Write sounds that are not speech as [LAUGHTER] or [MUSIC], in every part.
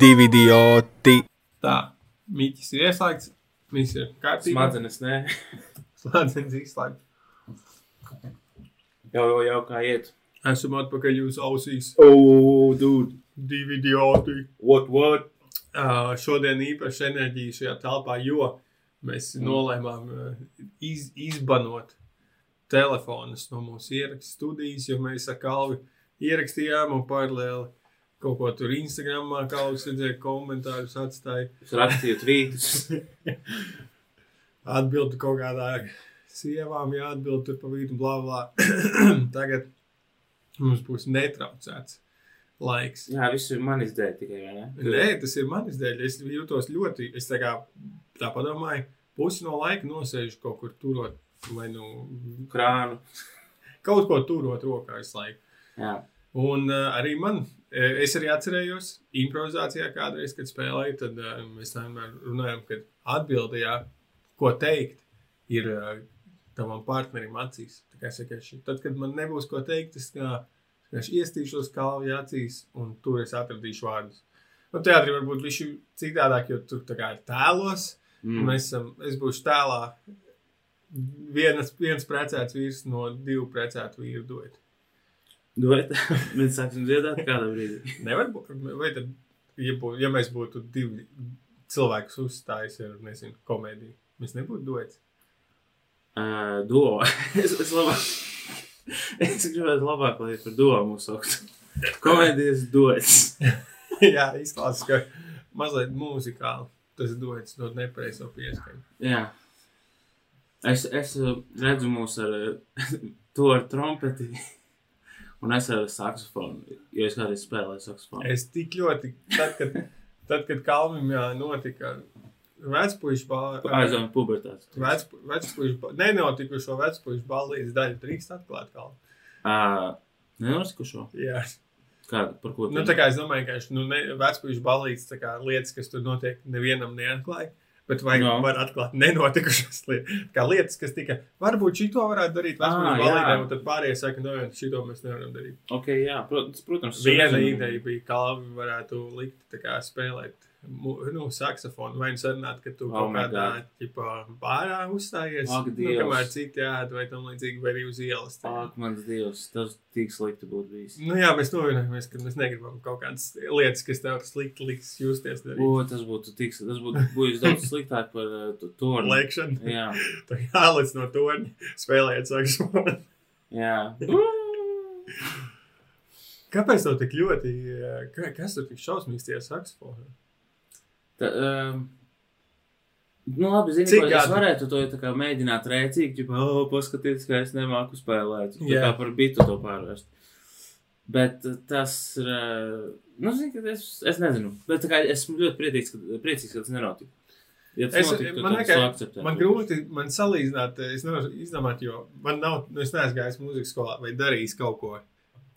divi idioti. Tā, mīķis ir ieslēgts, viss ir kārtībā. Smadzenes, nē. [LAUGHS] Smadzenes izslēgts. Jau, jau, jau kā iet. Esam atpakaļ jūsu ausīs. Oh, dude. Divi idioti. What, what? Uh, šodien īpaši enerģija šajā telpā, jo mēs Mm. nolēmām uh, iz, izbanot telefonus no mūsu ierakstu studijas, jo mēs ar Kalvi ierakstījām un paralēli kaut ko tur Instagramā, Kalvis redzēja komentārus, atstāja Es rakstīju tvītus. [LAUGHS] atbildi kaut kādā sievām, jāatbild tur pa vidu, blā, blā. [CLEARS THROAT] Tagad mums būs netraucēts laiks. Jā, viss ir manis dēļ tikai, vai ne? Nē, tas ir manis dēļ. Es jūtos ļoti, es tā kā tā padomāju, pusi no laika nosēžu kaut kur turot, vai nu Krānu. [LAUGHS] kaut ko turot rokā visu laiku. Jā. Un uh, arī man, eh, es arī atcerējos, improvizācijā kādreiz, kad spēlēju, tad uh, mēs vienmēr runājam, ka atbildējā, ko teikt, ir uh, tavam partnerim acīs. Vienkārši, tad, kad man nebūs ko teikt, es kā, es iestīšos kalvi acīs, un tur es atradīšu vārdus. Nu, teātrī varbūt viņš ir citādāk, jo tur tā kā ir tēlos. Mm. Mēs esam, es būšu tēlā vienas, viens precēts vīrs no divu precētu vīru duetu. Dod, [LAUGHS] mēs sāksim dziedāt kādā brīdī. [LAUGHS] Nevar būt. Vai tad, ja, bū, ja mēs būtu divi cilvēki uzstājis ar, nezinu, komēdiju, mēs nebūtu dots. Uh, duo. [LAUGHS] es, es labāk. es gribētu labāk, lai par duo mūs sauktu. Komēdijas dots. Jā, izklausās, ka mazliet mūzikāli tas dots no nepareizo pieskaņu. Jā. Es, es redzu mūs ar to ar trompeti. Un es ar saksofonu, jo es kādreiz spēlēju saksofonu. Es tik ļoti, tad, kad, tad, kad Kalvim jā, notika vecpuļu balva. Aizvien pubertāts. Vecpuļu, nenotikušo vecpuļu balīdzes daļu drīkst atklāt Kalvu. Uh, Nenotikušo? Jā. Kāda? Par ko? Nu, tā kā es domāju, ka nu, vecpuļu balīdzes tā kā lietas, kas tur notiek, nevienam neatklāja. Bet vai No. var atklāt nenotikušas lietas? Kā lietas, kas tika, varbūt šito varētu darīt vecpuļu jā. balīdzē, un tad pārējie saka, no, šito mēs nevaram darīt. Ok, jā, protams. protams Viena nezinu. ideja bija, Kalvi varētu likt tā kā spēlēt nu, saksofonu. Vai nu sarunāt, ka tu Oh kaut kādā ķipā, bārā uzstājies, Ak, nu, Dievs. kamēr citi ēd vai tam līdzīgi, vai arī uz ielas. tā. Ak, mans dievs, tas tik slikti būtu bijis. Nu jā, mēs novienojamies, ka mēs negribam kaut kādas lietas, kas tev slikti liks justies darīt. O, tas būtu tik, tas būtu bijis daudz sliktāk par uh, to torni. Lēkšana. Jā, [LAUGHS] Tā jāliec no torņa, spēlējot saksofonu. jā. Kāpēc tev tik ļoti, eh, ka- kas tur tik šausmīgs tie saksofoni? Tā, um, Nu, labi, zini, Cik ko, es gadi? varētu to kā mēģināt rēcīgi, ja, oh, paskatieties, ka es nemāku spēlēt. Jā. kā par bitu to pārvērst. Bet uh, tas ir, uh, nu, zini, es, es nezinu, bet kā esmu ļoti priecīgs, ka, priecīgs, ka tas nenotika. Ja tas Es- notika, man liekas. Man grūti man salīdzināt, es nevaru izdomāt, jo man nav, nu, es neesmu gājis mūzikas skolā vai darījis kaut ko,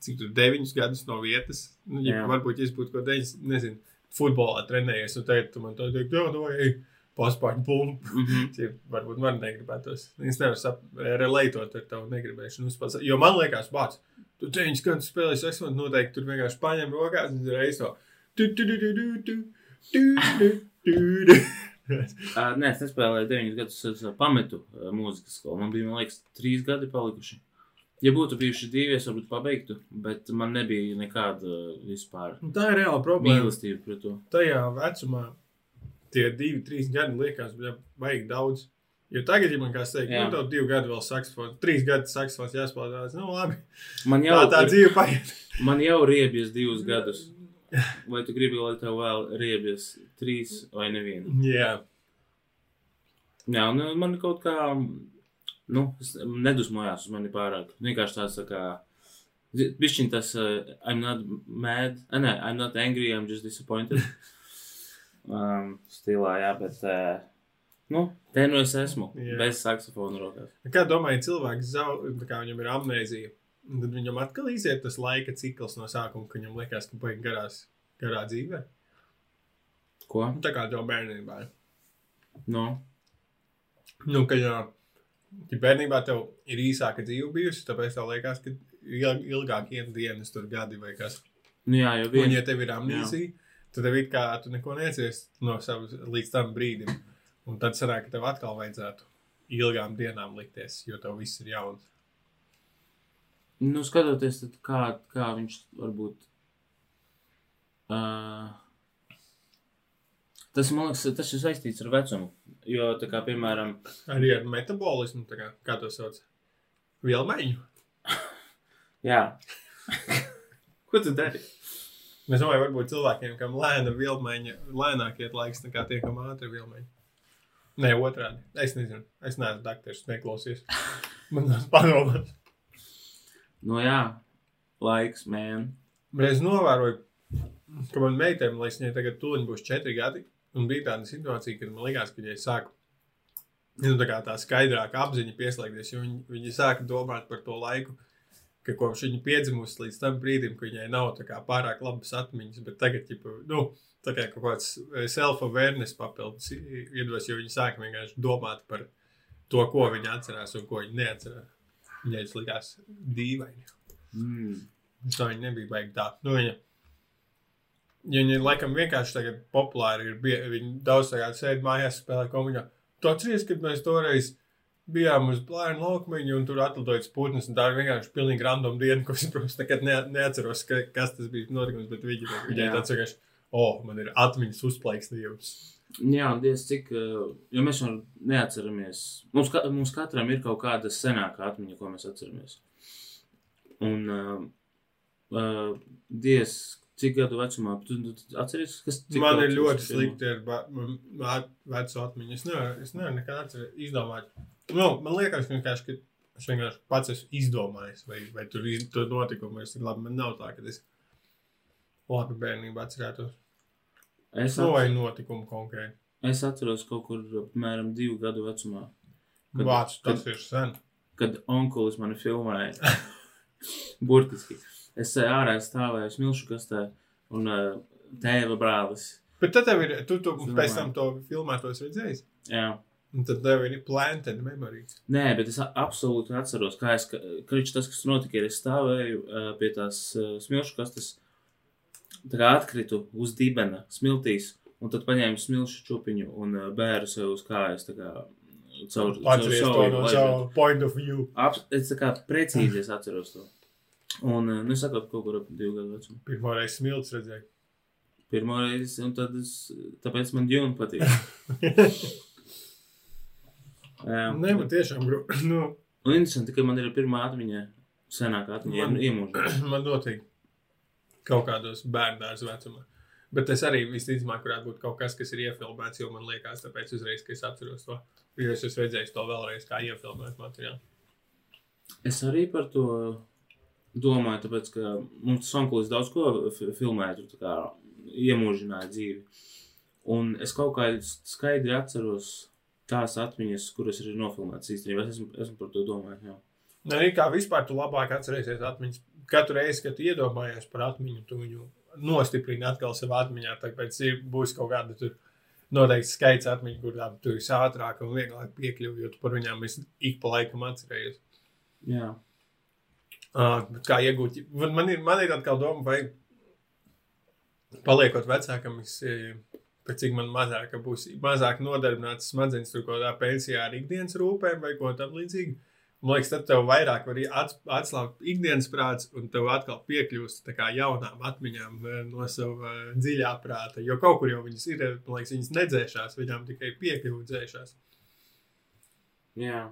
cik tur deviņus gadus no vietas. Nu, ja, Jā. varbūt, ja es būtu kaut deviņus, nezinu, futbolā trenējies, un tagad tu man to teiksi, jā, no ej, paspārņu pumpu. [LAUGHS] Mm -hmm. Varbūt man negribētos. Es nevaru relatēt ar tavu negribēšanu. Uzpats. Jo man liekas, bāc, tu teņš, kad tu spēlē seksuāli, noteikti tur vienkārši paņem rokās un reiz to. Nē, es nespēlēju 9 gadus, es pametu mūzikas skolu. Man bija, man liekas, 3 gadi palikuši. Ja būtu bijuši divi, es varbūt pabeigtu, bet man nebija nekāda vispār Un Tā ir reāla problēma. mīlestība pret to. Tajā vecumā tie divi, trīs gadi liekas, ka vajag daudz. Jo tagad, ja man kāds teikt, Jā. nu, tev divi gadi vēl saksofons, trīs gadi saksofons jāspēlē, tad, nu, labi. Man jau, Tā, tā dzīve paiet. man jau riebies divus gadus. [LAUGHS] Vai tu gribi, lai tev vēl riebies trīs vai nevienu? Jā, Jā, un man kaut kā, nu, nedusmojās uz mani pārāk. Vienkārši tāds tā kā, bišķiņ tas, uh, I'm not mad, uh, nē, I'm not angry, I'm just disappointed. [LAUGHS] um, stilā, jā, bet, uh, nu, te nu es esmu, Jā. bez saksofona rokās. Kā domāju, cilvēks zaudē, kā viņam ir amnēzija, tad viņam atkal iziet tas laika cikls no sākuma, ka viņam liekas, ka paiet garās, garā dzīvē. Ko? Nu, Tā kā tev bērnībā. Nu, Nu, ka, jā, ja bērnībā tev ir īsāka dzīve bijusi, tāpēc tev liekas, ka il- ilgāk iet dienas tur gadi vai kas. nu jā, jau Un, vien. ja tev ir amnēzija, tad tev it kā tu neko necies no savas līdz tam brīdim. Un tad sanāk, ka tev atkal vajadzētu ilgām dienām likties, jo tev viss ir jauns. Nu, skatoties, kā, kā viņš varbūt. Uh, tas, man liekas, tas ir saistīts ar vecumu. Jo, tā kā, piemēram, Arī ar metabolismu, kā, kā to sauc. Vielmaiņu. [LAUGHS] jā. [LAUGHS] Ko tu dari? Es domāju, varbūt cilvēkiem, kam lēna vilmaiņa, lēnāk iet laiks nekā tie, kam ātri vilmaiņa. Nē, otrādi. Es nezinu. Es neesmu dakteris, neklausies. [LAUGHS] Man tas padomās. Nu, jā, laiks, man. Bet es novēroju, ka man meitēm, lai viņai tagad tūlīt būs četri gadi, un bija tāda situācija, kad man likās, ka viņai sāk nu, tā, tā skaidrāka apziņa pieslēgties, jo viņi, viņi sāka domāt par to laiku, ka kopš viņa piedzimusi līdz tam brīdim, ka viņai nav kā pārāk labas atmiņas, bet tagad, ģipa, nu, tā kā kaut kāds self-awareness papildus iedos, jo viņi sāka vienkārši domāt par to, ko viņi atcerās un ko viņi neatcerās. Viņai tas likās dīvaini. Mm. Tā viņa nebija baigta tā. Nu, viņa, ja viņa laikam vienkārši tagad populāri ir. Bie, viņa daudz tagad sēž mājās, spēlē komiņā. Tu atceries, kad mēs toreiz bijām uz plāna laukmeņa un tur atlidoja spūtnes. Tā ir vienkārši pilnīgi random diena, ko es, protams, nekad ne, neatceros, ka, kas tas bija notikums. Bet viņa, viņai tāds vienkārši, o, oh, man ir atmiņas uzplaiksnījums. Jā, un diez cik, uh, jo mēs jau neatceramies. Mums, ka, mums katram ir kaut kāda senākā atmiņa, ko mēs atceramies. Un uh, uh, diez cik gadu vecumā, tu, tu, tu atceries, kas cik man ir ļoti slikti ar vecu atmiņu. Es nevaru, es nevaru nekad atcerēt, izdomāt. Nu, man liekas, ka vienkārši, ka es vienkārši pats esmu izdomājis, vai, vai tur iz, tur notikumu ir labi. Man nav tā, ka es labi bērnībā atcerētos. Es, Nu, vai at, notikumu konkrēti. es atceros kaut kur apmēram divu gadu vecumā, Kad- Vācu tas kad- ir sen. kad onkulis mani filmēja. [LAUGHS] Burtiski. Es eh, ārā stāvēju smilšu kastē un uh, tēva brālis. Bet tad tev ir, tu, tu Filmē. pēc tam to filmētos redzējis. Jā. Un tad tev ir planted memory. Nē, bet es absolūti atceros, kā es, viņš tas, kas notika, ir, es stāvēju uh, pie tās uh, smilšu kastes, tā kā atkritu uz dibena smiltīs, un tad paņēmu smilšu čupiņu un uh, bēru sev uz kājas, tā kā caur, Atceries to no laižu. savu point of view. Abs, es tā kā precīzi es atceros to. Un, uh, nu, es saprotu, kaut kur ap divu gadu vecumu. Pirmo reizi smilts redzēju. Pirmo reizi, un tad es, tāpēc man ģūna patīk. [LAUGHS] Jā, Nē, man tiešām grūti. [CLEARS THROAT] Nu, Un interesanti, ka man ir pirmā atmiņa, senākā atmiņa, iemūžināta. [CLEARS THROAT] man notiek kaut kādos bērnās vecumā. Bet tas arī visticamāk varētu būt kaut kas, kas ir iefilmēts, jo man liekas, tāpēc uzreiz, ka es atceros to. Jo es esmu redzējis to vēlreiz, kā iefilmēt materiālu. Es arī par to domāju, tāpēc, ka mums tas onkulis daudz ko fi- filmēja, tur tā kā iemūžināja dzīvi. Un es kaut kā skaidri atceros tās atmiņas, kuras ir nofilmētas īstenībā. Es esmu, esmu par to domājis. Jā. Nē, arī kā vispār tu labāk atcerēsies atmiņas. Katru reizi, kad iedomājies par atmiņu, tu viņu nostiprini atkal savā atmiņā. Tāpēc būs kaut kāda tur noteikti skaits atmiņu, kurām tu esi ātrāk un vieglāk piekļuvi, jo tu par viņām esi ik pa laikam atcerējies. Jā. Uh, kā iegūt? Man ir, man ir atkal doma, vai paliekot vecākam, es, eh, pēc cik man mazāk būs mazāk nodarbināts smadzenes tur kaut kādā pensijā ar ikdienas rūpēm vai ko tam līdzīgu. Man liekas, tad tev vairāk var ats, atslābt ikdienas prāts, un tev atkal piekļūst kā jaunām atmiņām eh, no sava eh, dziļā prāta. Jo kaut kur jau viņas ir, man liekas, viņas nedzēšās, viņām tikai piekļūt dzēšās. Jā.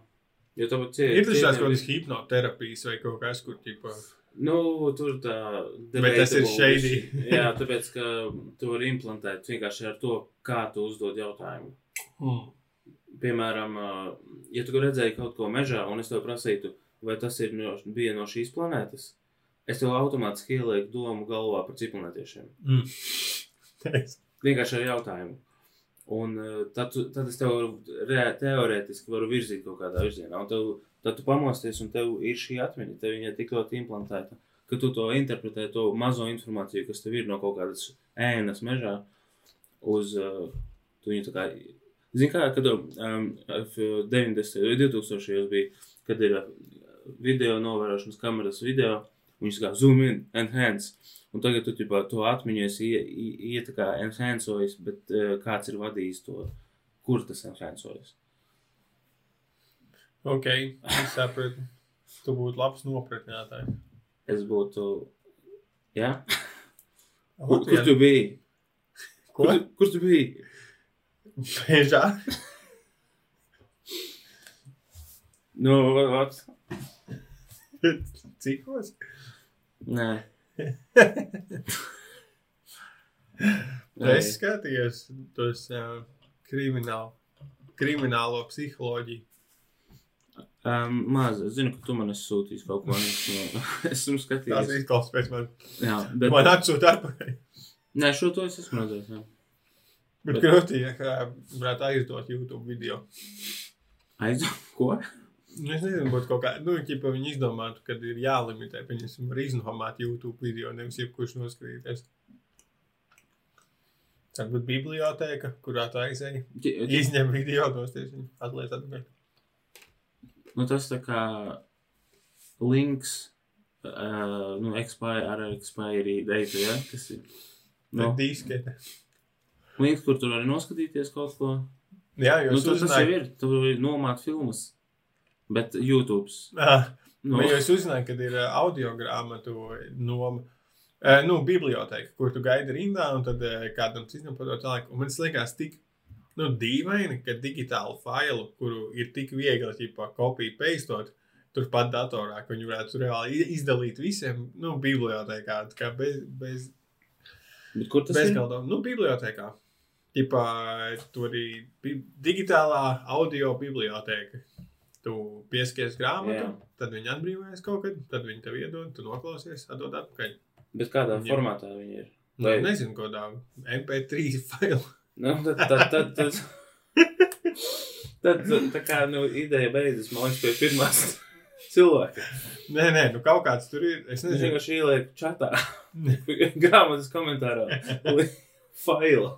Jo tāpat ir. Ir tāds kaut kāds hipnoterapijas vai kaut kas, kur ķipa. Nu, tur tā Bet tas ir viss. [LAUGHS] Jā, tāpēc, ka tu vari implantēt vienkārši ar to, kā tu uzdod jautājumu. Hmm. Piemēram, ja tu redzēji kaut ko mežā, un es tev prasītu, vai tas ir no, bija no šīs planētas, es tev automātiski ielieku domu galvā par cipelnētiešiem. Mm. [LAUGHS] Vienkārši ar jautājumu. Un ā, tad, tu, tad es tev re, teorētiski varu virzīt kaut kādā virzienā. Un tev, tad tu pamosties, un tev ir šī atmiņa, tev viņa tik ļoti implantēta, ka tu to interpretē, to mazo informāciju, kas tev ir no kaut kādas ēnas mežā, uz uh, tu viņu tā kā. Zini, kā, kad um, 90. vai 2000. bija, kad ir video novērošanas kameras video, Viņus kā zoom in, enhance. Un tagad tu ķipā, to atmiņu esi ie- ie- ie tā kā enhanceojis, bet uh, kāds ir vadījis to, kur tas enhanceojas. Ok, es saprotu. Tu būtu labs nopratinātājs. Es būtu, jā? [LAUGHS] Kur, Kur tu biji? Ko? Kur, tu- kur tu biji? Mežā? Nu, vat. [LAUGHS] Cikos? Nē. [LAUGHS] Es skatījos tos uh, kriminālu, kriminālo psiholoģiju. Um, maz, es zinu, ka tu man esi sūtījis kaut ko. no, [LAUGHS] esmu Tas skatījies. izklausās pēc man. Jā, bet. Man atsūta atpakaļ. Nē, šo to es esmu redzējis. jā. Bet Bet- grūti, ja kā varētu aizdot YouTube video. Aizdod, ko? Nu, Es nezinu, būtu kaut kā, nu, ja viņi izdomātu, kad ir jālimitē, pieņemsim, var iznomāt YouTube video, nevis jebkurš noskatīties. Tad būtu biblioteka, kurā tā aizēja. Izņem video, nosties viņu, atliek atpakaļ. Nu, tas tā kā links, uh, nu, expire, ar expiry date, ja? Kas ir? No. Nu, Diskete. links, kur tur var noskatīties kaut ko. Jā, jo Nu, tas, tas jau ir, tu vari nomāt filmas. Bet YouTube. Nu, jo es uzzināju, kad ir audio grāmatu noma. Nu, biblioteka, kur tu gaidi rindā, un tad kādam citam to tālāk. Un man liekas tik nu, dīvaini, ka digitālu failu, kuru ir tik viegli ķipā, kopiju peistot, turpat datorā, ka viņi varētu reāli izdalīt visiem, nu, bibliotekā, tā kā bez, bez, bet kur tas bez ir? galdām. Nu, bibliotekā. Tipā, tur bi digitālā audio biblioteka. Tu pieskies grāmatu, Jā. tad viņi atbrīvojas kaut kad, tad viņi tev iedod, tu noklausies, atdod atpakaļ. Bet kādā Viņam- formātā viņi ir? Vai Vai- nezinu, ko tā MP3 failu. Nu, tad, tad, tad, tad, tad, tā kā, nu, ideja beidzas, man liekas, pie pirmās [LAUGHS] cilvēka. Nē, nē, nu kaut kāds tur ir. Es nezinu, vienkārši ielieku čatā, [LAUGHS] grāmatas komentārā, [LAUGHS] failu.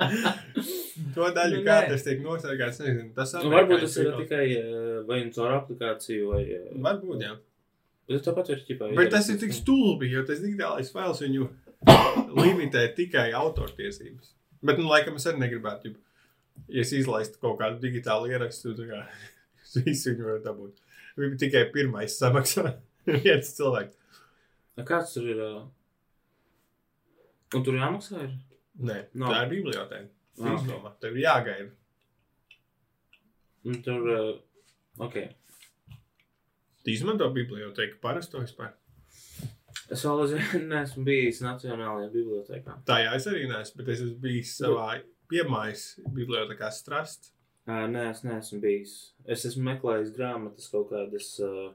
[LAUGHS] to daļu, Nu, kā nē. tas tiek nosargāts. Nezinu, tas Nu, varbūt tas ir tikai eh, vai nu caur aplikāciju, vai... eh, Varbūt, jā. Bet tāpat ir ķipā. Bet tas ir tik stulbi, jo tas digitālais fails viņu limitē tikai autortiesības. Bet, nu, laikam es arī negribētu, ja es izlaistu kaut kādu digitālu ierakstu, tad kā, [LAUGHS] visu viņu var dabūt. Viņam tikai pirmais samaksā [LAUGHS] viens cilvēks. Kāds tur ir? ā? Un tur jāmaksā ir? Nē, no. tā ir biblioteka. Ah, ok. Izdomā, tev ir jāgaida. Un tur, ā, ok. Tu izmanto biblioteku parasto vispār. Es vēl aizvien [LAUGHS] neesmu bijis Nacionālajā bibliotekā. Tā jā, es arī neesmu, bet es esmu bijis savā piemājas bibliotekā Strast. Ā, Nē, es neesmu bijis. Es esmu meklējis grāmatas kaut kādas uh,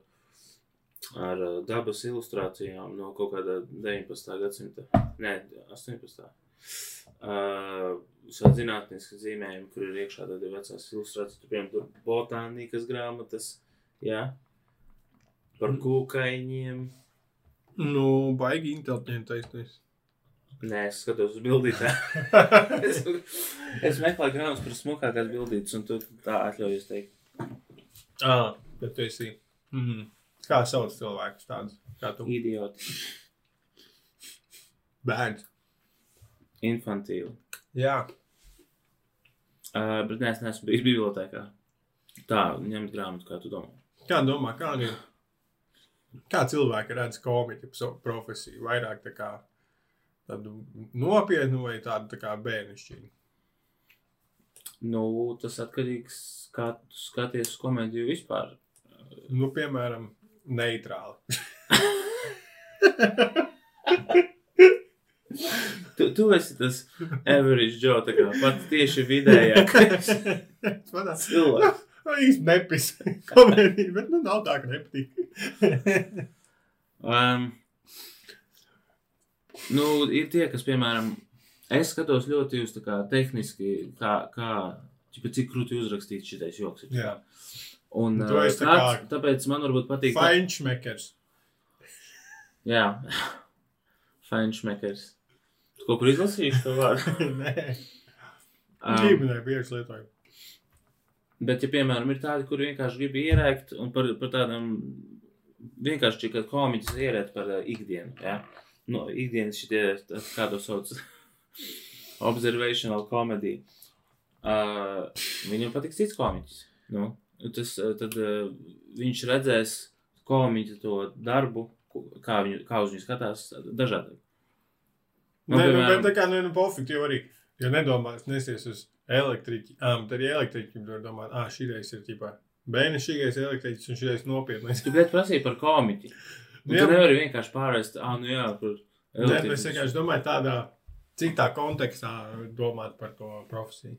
ar ā, dabas ilustrācijām no kaut kāda 19. gadsimta. Nē, 18. Uh, Zinātniski zīmējumi, kur ir iekšā tāda vecās ilustrācijas, tur piemēram tur botānikas grāmatas, jā, par kūkaiņiem. Nu, baigi inteliģentais. Nē, es skatos uz bildītēm. [LAUGHS] es, es meklēju grāmatas par smukākās bildītas, un tu tā atļaujies teikt. ah, bet tu esi. Mm. Kā sauc cilvēkus tādus? Kā tu? Idioti, Bērns. Infantīli. Jā. Uh, bet nē, es neesmu bijis bibliotekā. Tā, ņemt grāmatu, kā tu domā. Kā domā, kā ir? Kā cilvēki redz komiķu pro- profesiju? Vairāk tā kā tādu nopietnu vai tādu tā kā bērnišķīgu? Nu, tas atkarīgs, kā tu skaties uz komēdiju vispār. Nu, piemēram, neitrāli. [LAUGHS] [LAUGHS] Tu, tu esi tas [LAUGHS] average Joe, tā kā pats tieši vidējākais [LAUGHS] [LAUGHS] cilvēks. īsti nepis komēdija, bet nu nav tā, ka nepatīk. Um, nu, ir tie, kas, piemēram, es skatos ļoti uz tā kā tehniski, kā, kā ķipa, cik krūti uzrakstīts šitais joks. ir. Jā. Un, Tu uh, esi tā kā- tāpēc man varbūt patīk. tā- Feinšmekers. Jā, Feinšmekers. Tu kaut kur izlasīji šo vārdu? [LAUGHS] Nē, Um, ģimenē bieži lietoju. bet, ja, piemēram, ir tādi, kur vienkārši grib ierēkt un par, par tādām vienkārši, kad komiķis ierēt par uh, ikdienu, ja? Nu, ikdienas šitie, kā to sauc, [LAUGHS] observational comedy. Uh, viņam patiks cits komiķis. Nu, tas, uh, tad uh, viņš redzēs komiķa to darbu, kā, viņu, kā uz viņu skatās dažādi. Nu, Nē, nu, piemēram- bet tā kā, nu, nu pofīgi, jo arī, ja nedomās, nesies uz elektriķi, ā, tad arī elektriķi var domāt, ā, šīreiz ir, ķipā, bērni šīreiz elektriķis un šīreiz nopietnais. Tu gribētu prasīt par komiķi. Nu, Nu, tu nevari vienkārši pārēst, ah, nu jā, par Nē, bet es vienkārši domāju tādā, citā kontekstā domāt par to profesiju.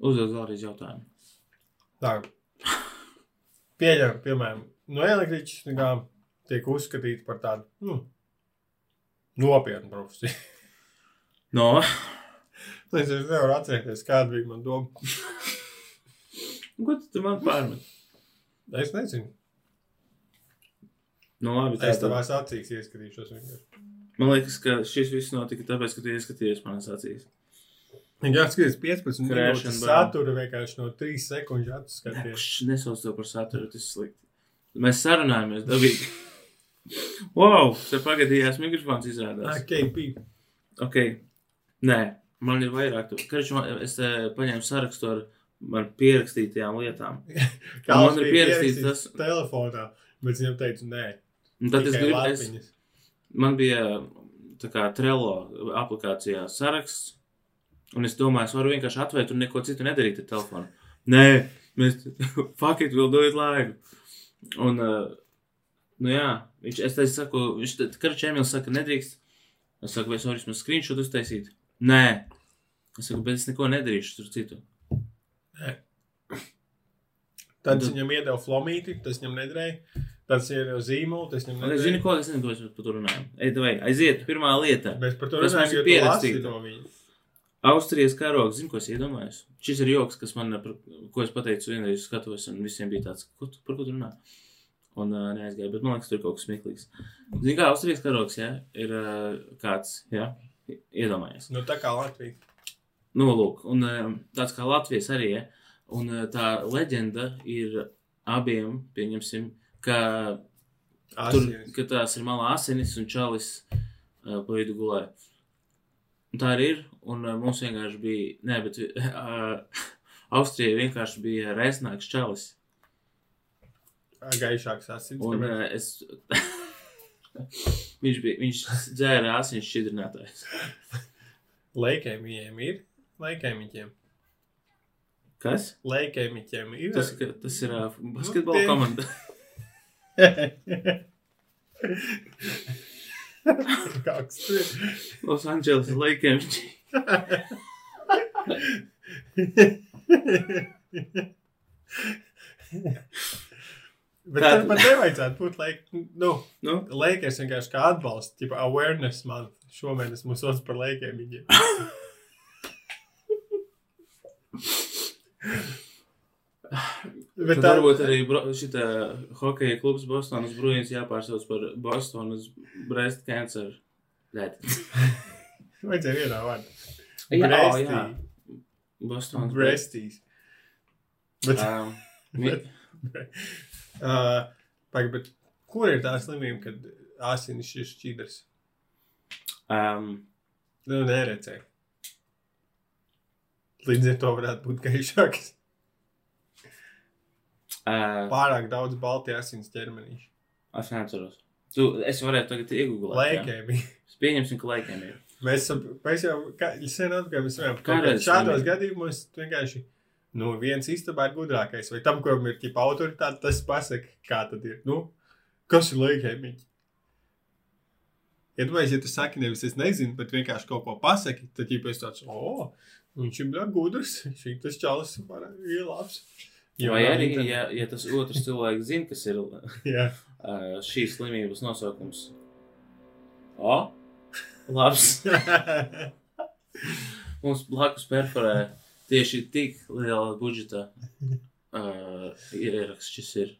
Uzdod vēlreiz jautājumu. Tā, pieļauj, piemēram, no elektriķis tiek uzskatīts par tādu, nu, nopietnu profesiju. [LAUGHS] No, Es nevaru atcerēties, kāda bija man doma. [LAUGHS] ko tu man pārmet? Es nezinu. Nu, labi, Es tad. tavās acīs ieskatīšos vienkārši. Man liekas, ka šis viss notika tāpēc, ka tu ieskaties manās acīs. Jā, skaties, 15 Crash minūtes satura vienkārši no 3 sekundžu atskaties. Pš, Nesauc to par saturu, tas ir slikti. Mēs sarunājamies dabīgi. Wow, tev pagadījās mikrofons izrādās. KP. Ok, nē, man ir vairāk. Karš, man, es te paņēmu sarakstu ar man pierakstītajām lietām. [LAUGHS] Kā man ir pierakstīts tas- telefonā, bet viņam teica, nē. Un tad es tikai gribu, es, lapiņas. man bija tā kā Trello aplikācijā saraksts, un es domāju, es varu vienkārši atvērt un neko citu nedarīt ar telefonu. Nē, mēs, [LAUGHS] fuck it, we'll do it live. Un, uh, nu jā, viņš, es teicu, saku, viņš, Karč Emils saka, nedrīkst. Es saku, vai es varu vismaz screenshot uztaisīt? Nē. Es saku, bet es neko nedarīšu tur citu. Tad Tu- viņam iedeva flomīti, tas viņam nedrēja. Tad viņš iedeva zīmolu, tas viņam Un es zinu, nedrēja. ko es nezinu, ko es par to runāju. Ej, vai, aiziet, pirmā lieta. Mēs par to Tas runājam, ir jo pierakstīts. no viņa. Austrijas karogs, zinu, ko es iedomājos. Šis ir joks, kas man, par, ko es pateicu, vienreiz skatos, un visiem bija tāds, ko tu, par ko tu runā? Un uh, neaizgāju, bet man liekas, tur kaut kas smieklīgs. Zini, kā Austrijas karogs, jā, ir uh, kāds, jā, iedomājies. Nu, tā kā Latvija. Nu, lūk, un uh, tāds kā Latvijas arī, ja, un uh, tā leģenda ir abiem, pieņemsim, ka Tur, Asieris. ka tās ir malā asinis un čalis uh, pa vidu gulē. Un tā arī ir. Un uh, mums vienkārši bija, nē, bet uh, Austrijai vienkārši bija resnāks čalis. Gaišāks asins. Un uh, es. [LAUGHS] viņš, bija, viņš dzēra asins šķidrinātājs. Leikēmiņiem ir. Leikēmiņiem. Kas? Leikēmiņiem ir. Tas, ka, tas ir uh, basketbola tie- komanda. [LAUGHS] Kāds tur ir? Los Angeles Lakers. [LAUGHS] Bet tad man nevajadzētu būt laik, nu, Nu, Lakers vienkārši kā atbalsts, tipa awareness man. Šomēnes mums sauc par laikiem viņiem. Bet tā varbūt arī šī hokeja klubs Bostonas Bruins jāpārsauc par Bostonas Breast Cancer. Vajadzēja vienā vārdā. Jā, Brestī. jā. Bostonas Brestīs. Bet, Um, vi- [LAUGHS] uh, pagaid, bet kur ir tā slimība, kad asinis ir šķidrs? um, Nu, neredzēju. Līdz ar to varētu būt gaišāks. uh, Pārāk daudz balti asins ķermenī. es neatceros. Tu, es varētu tagad iegūt. Laikēmi. Pieņemsim, ka laikiem ir. Mēs, mēs jau sen atgājām, mēs varam šādos gadījumos vienkārši. Nu, viens istabā ir gudrākais, vai tam, kuram ir ķipa autoritāte, tas pasaka, kā tad ir. Nu, kas ir laikēmiņi? Ja tu, ja tu saki, nevis es nezinu, bet vienkārši kaut ko pasaki, tad jau pēc tāds, o, viņš ir gudrs, [LAUGHS] šī tas čalis ir labs. Jo Vai arī, internet- ja, ja tas otrs cilvēks zina, kas ir [LAUGHS] uh, [LAUGHS] šīs slimības nosaukums. O, labs. Mums blakus perforē tieši tik liela budžeta [LAUGHS] uh, ieraksts šis ir.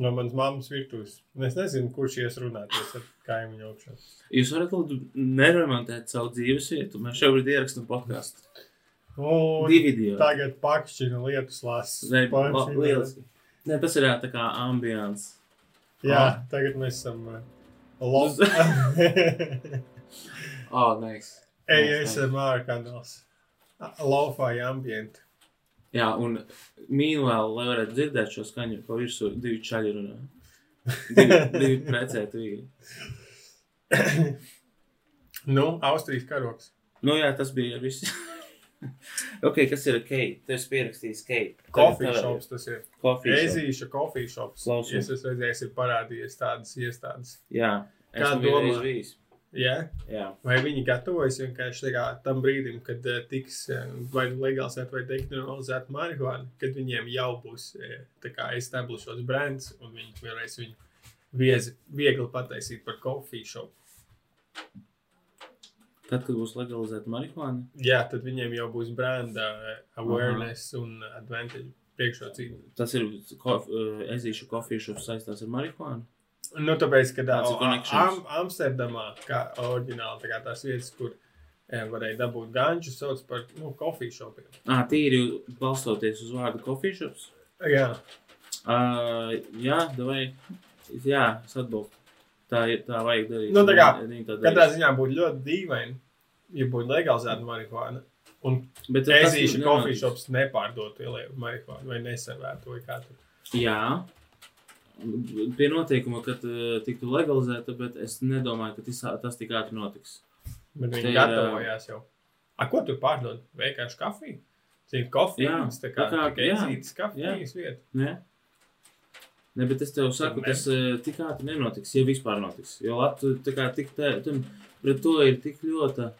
no manas mammas virtuves. Es nezinu, kurš ies runāties ar kaimiņu augšā. Jūs varat lūdzu neremontēt savu dzīves vietu. Mēs šobrīd ierakstām podkāstu. Un Divi video. tagad pakšķina lietus lasu. Nē, lieliski. Nē, tas ir ā, tā kā ambients. Jā, Ah. tagad mēs esam. Uh, [LAUGHS] Lof. Oh, nice. ASMR kanāls. Lo-fi ambient. Jā, un mīnvēl, lai varētu dzirdēt šo skaņu, pa virsmu divi čaļi runā. Divi, [LAUGHS] divi precēti vīri. [COUGHS] Nu, Austrijas karoks. Nu jā, tas bija viss. [LAUGHS] ok, kas ir Kate? Tu esi pierakstījis Kate. Coffee shops tas ir. Coffee shop. Ezīša coffee shops. Klausos. Es esmu redzējis, ir parādījies tādas iestādes. Jā, Kā esmu vienreiz domā? bijis. Jā, Jā. vai viņi gatavojas vienkārši kā tam brīdim, kad uh, tiks uh, vai legalizēta vai dekriminalizēta marihuana, kad viņiem jau būs uh, tā kā establishots brands un viņi varēs viņu viezi, viegli pataisīt par coffee shop. Tad, kad būs legalizēta marihuana, Jā, tad viņiem jau būs branda awareness un advantage priekšrocība. tas ir uh, ezīšu coffee shop saistās ar marihuanu. Nu, tāpēc, ka ir Am? Amsterdamā, kā oriģināli, tā kā tās vietas, kur eh, varēja dabūt ganču, sauc par nu, coffee shopiem. Ā, tīri balstoties uz vārdu coffee shops. Jā, Uh, jā, vai. Jā, es atbalstu. Tā, ir- tā vajag darīt. Nu, tā kā, Viņi tā katrā ziņā būtu ļoti dīvaini, ja būtu legalizēta marihuana. Un Bet ezīšu shops nepārdotu ielēju marihuanu vai neservētu vai kā tur. Jā. Pie noteikuma, ka uh, tiktu legalizēta, bet es nedomāju, ka tas, tas tik ātri notiks. Bet viņi ir, gatavojās jau. A, ko tur pārdod? Vienkārši kafiju? Cik kofijas, tā kā, tā kā- ezītas kafijas vieta. Ne? Ne, bet es tev saku, tas uh, tik ātri nenotiks, ja vispār notiks. Jo Latvija tā kā tik tā, tam pret to ir tik ļoti,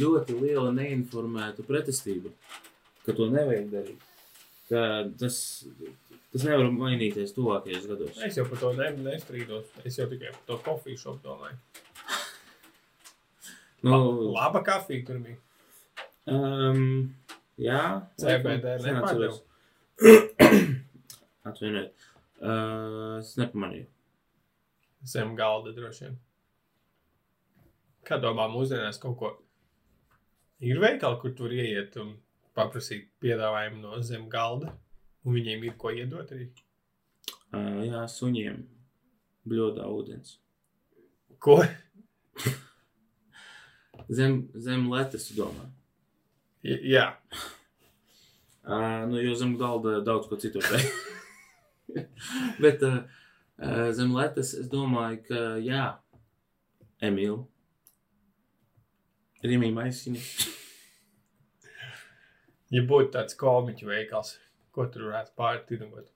ļoti liela neinformēta pretestība, ka to nevajag darīt. Ka tas, tas nevar mainīties tuvākajos gados. Es jau par to ne, nestrīdos. Es jau tikai par to kofiju šopu domāju. [LAUGHS] Nu, Laba kafija tur bija. um, jā, CBD nepārdev. [COUGHS] Atvainojiet. Uh, es nepamanīju. Zem galda droši vien. Kā domā, mūsdienās kaut ko ir veikali, kur tur ieiet un paprasīt piedāvājumu no zem galda, un viņiem ir ko iedot arī. Uh, jā, suņiem bļodā ūdens. Ko? Zem, zem letes, domā. J- Jā, Uh, nu, jo zem galda daudz ko citu vajag. [LAUGHS] Bet uh, zem letes es domāju, ka jā, Emīl. Rīmī maisiņi. ja būtu tāds komiķu veikals, ko tur varētu pārtirgot.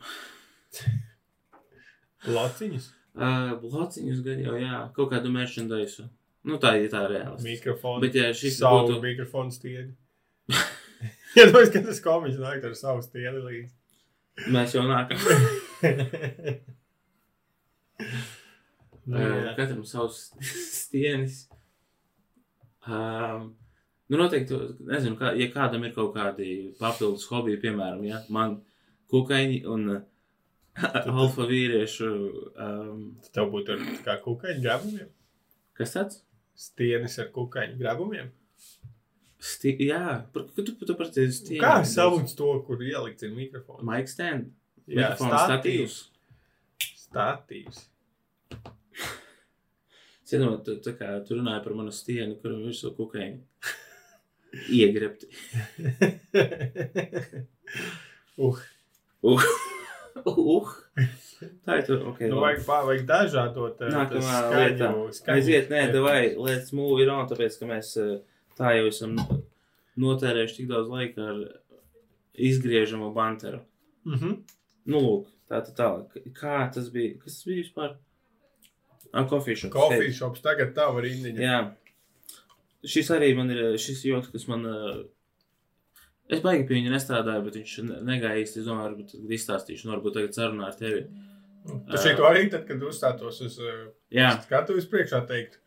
[LAUGHS] Lociņus, Uh, blociņus gan jau, jā, kaut kādu merchandise. Nu, tā ir tā reāli. mikrofonu. Bet, ja šis savu būtu- mikrofonu stiedi. [LAUGHS] Ja domāju, ka tas komiķis nāk ar savu stiedi līdzi. Mēs jau nākam. [LAUGHS] Nu, Uh, katram savs stienis. Um, nu, noteikti, nezinu, kā, ja kādam ir kaut kādi papildus hobiji, piemēram, ja, man kukaiņi un uh, alfa vīriešu, um, Tev būtu kā kukaiņu grabumiem. kas tāds? Stienis ar kukaiņu grabumiem. Sti jā, par, tu, tu tiem stieniem. Kā sauc to, kur ielikt ir mikrofons? Mike stand. Jā, statīvs. Statīvs. Cienot, tu, tu runāji par manu stienu, kuram virsū kukaiņi. Iegrebti. [LAUGHS] uh, Uh. uh. Tā ir tur, ok. nu, vajag, pā- vajag dažādot eh, Nākamā lietā. Aiziet, nē, vai let's move it on, tāpēc, ka mēs eh, tā jau esam notērējuši tik daudz laika ar izgriežamo banteru. Mhm. Nu, lūk, tā tā tālāk. Kā tas bija? Kas tas bija vispār? Coffee shop. Coffee shops tagad tava rindiņa. Jā. Šis arī man ir šis joks, kas man. eh, Es baigi pie viņa nestrādāju, bet viņš ne- negāja īsti. Es domāju, varbūt izstāstīšu, un varbūt tagad sarunā ar tevi. Tu šito arī tad, kad uzstātos uz Jā, skatuves priekšā teikt.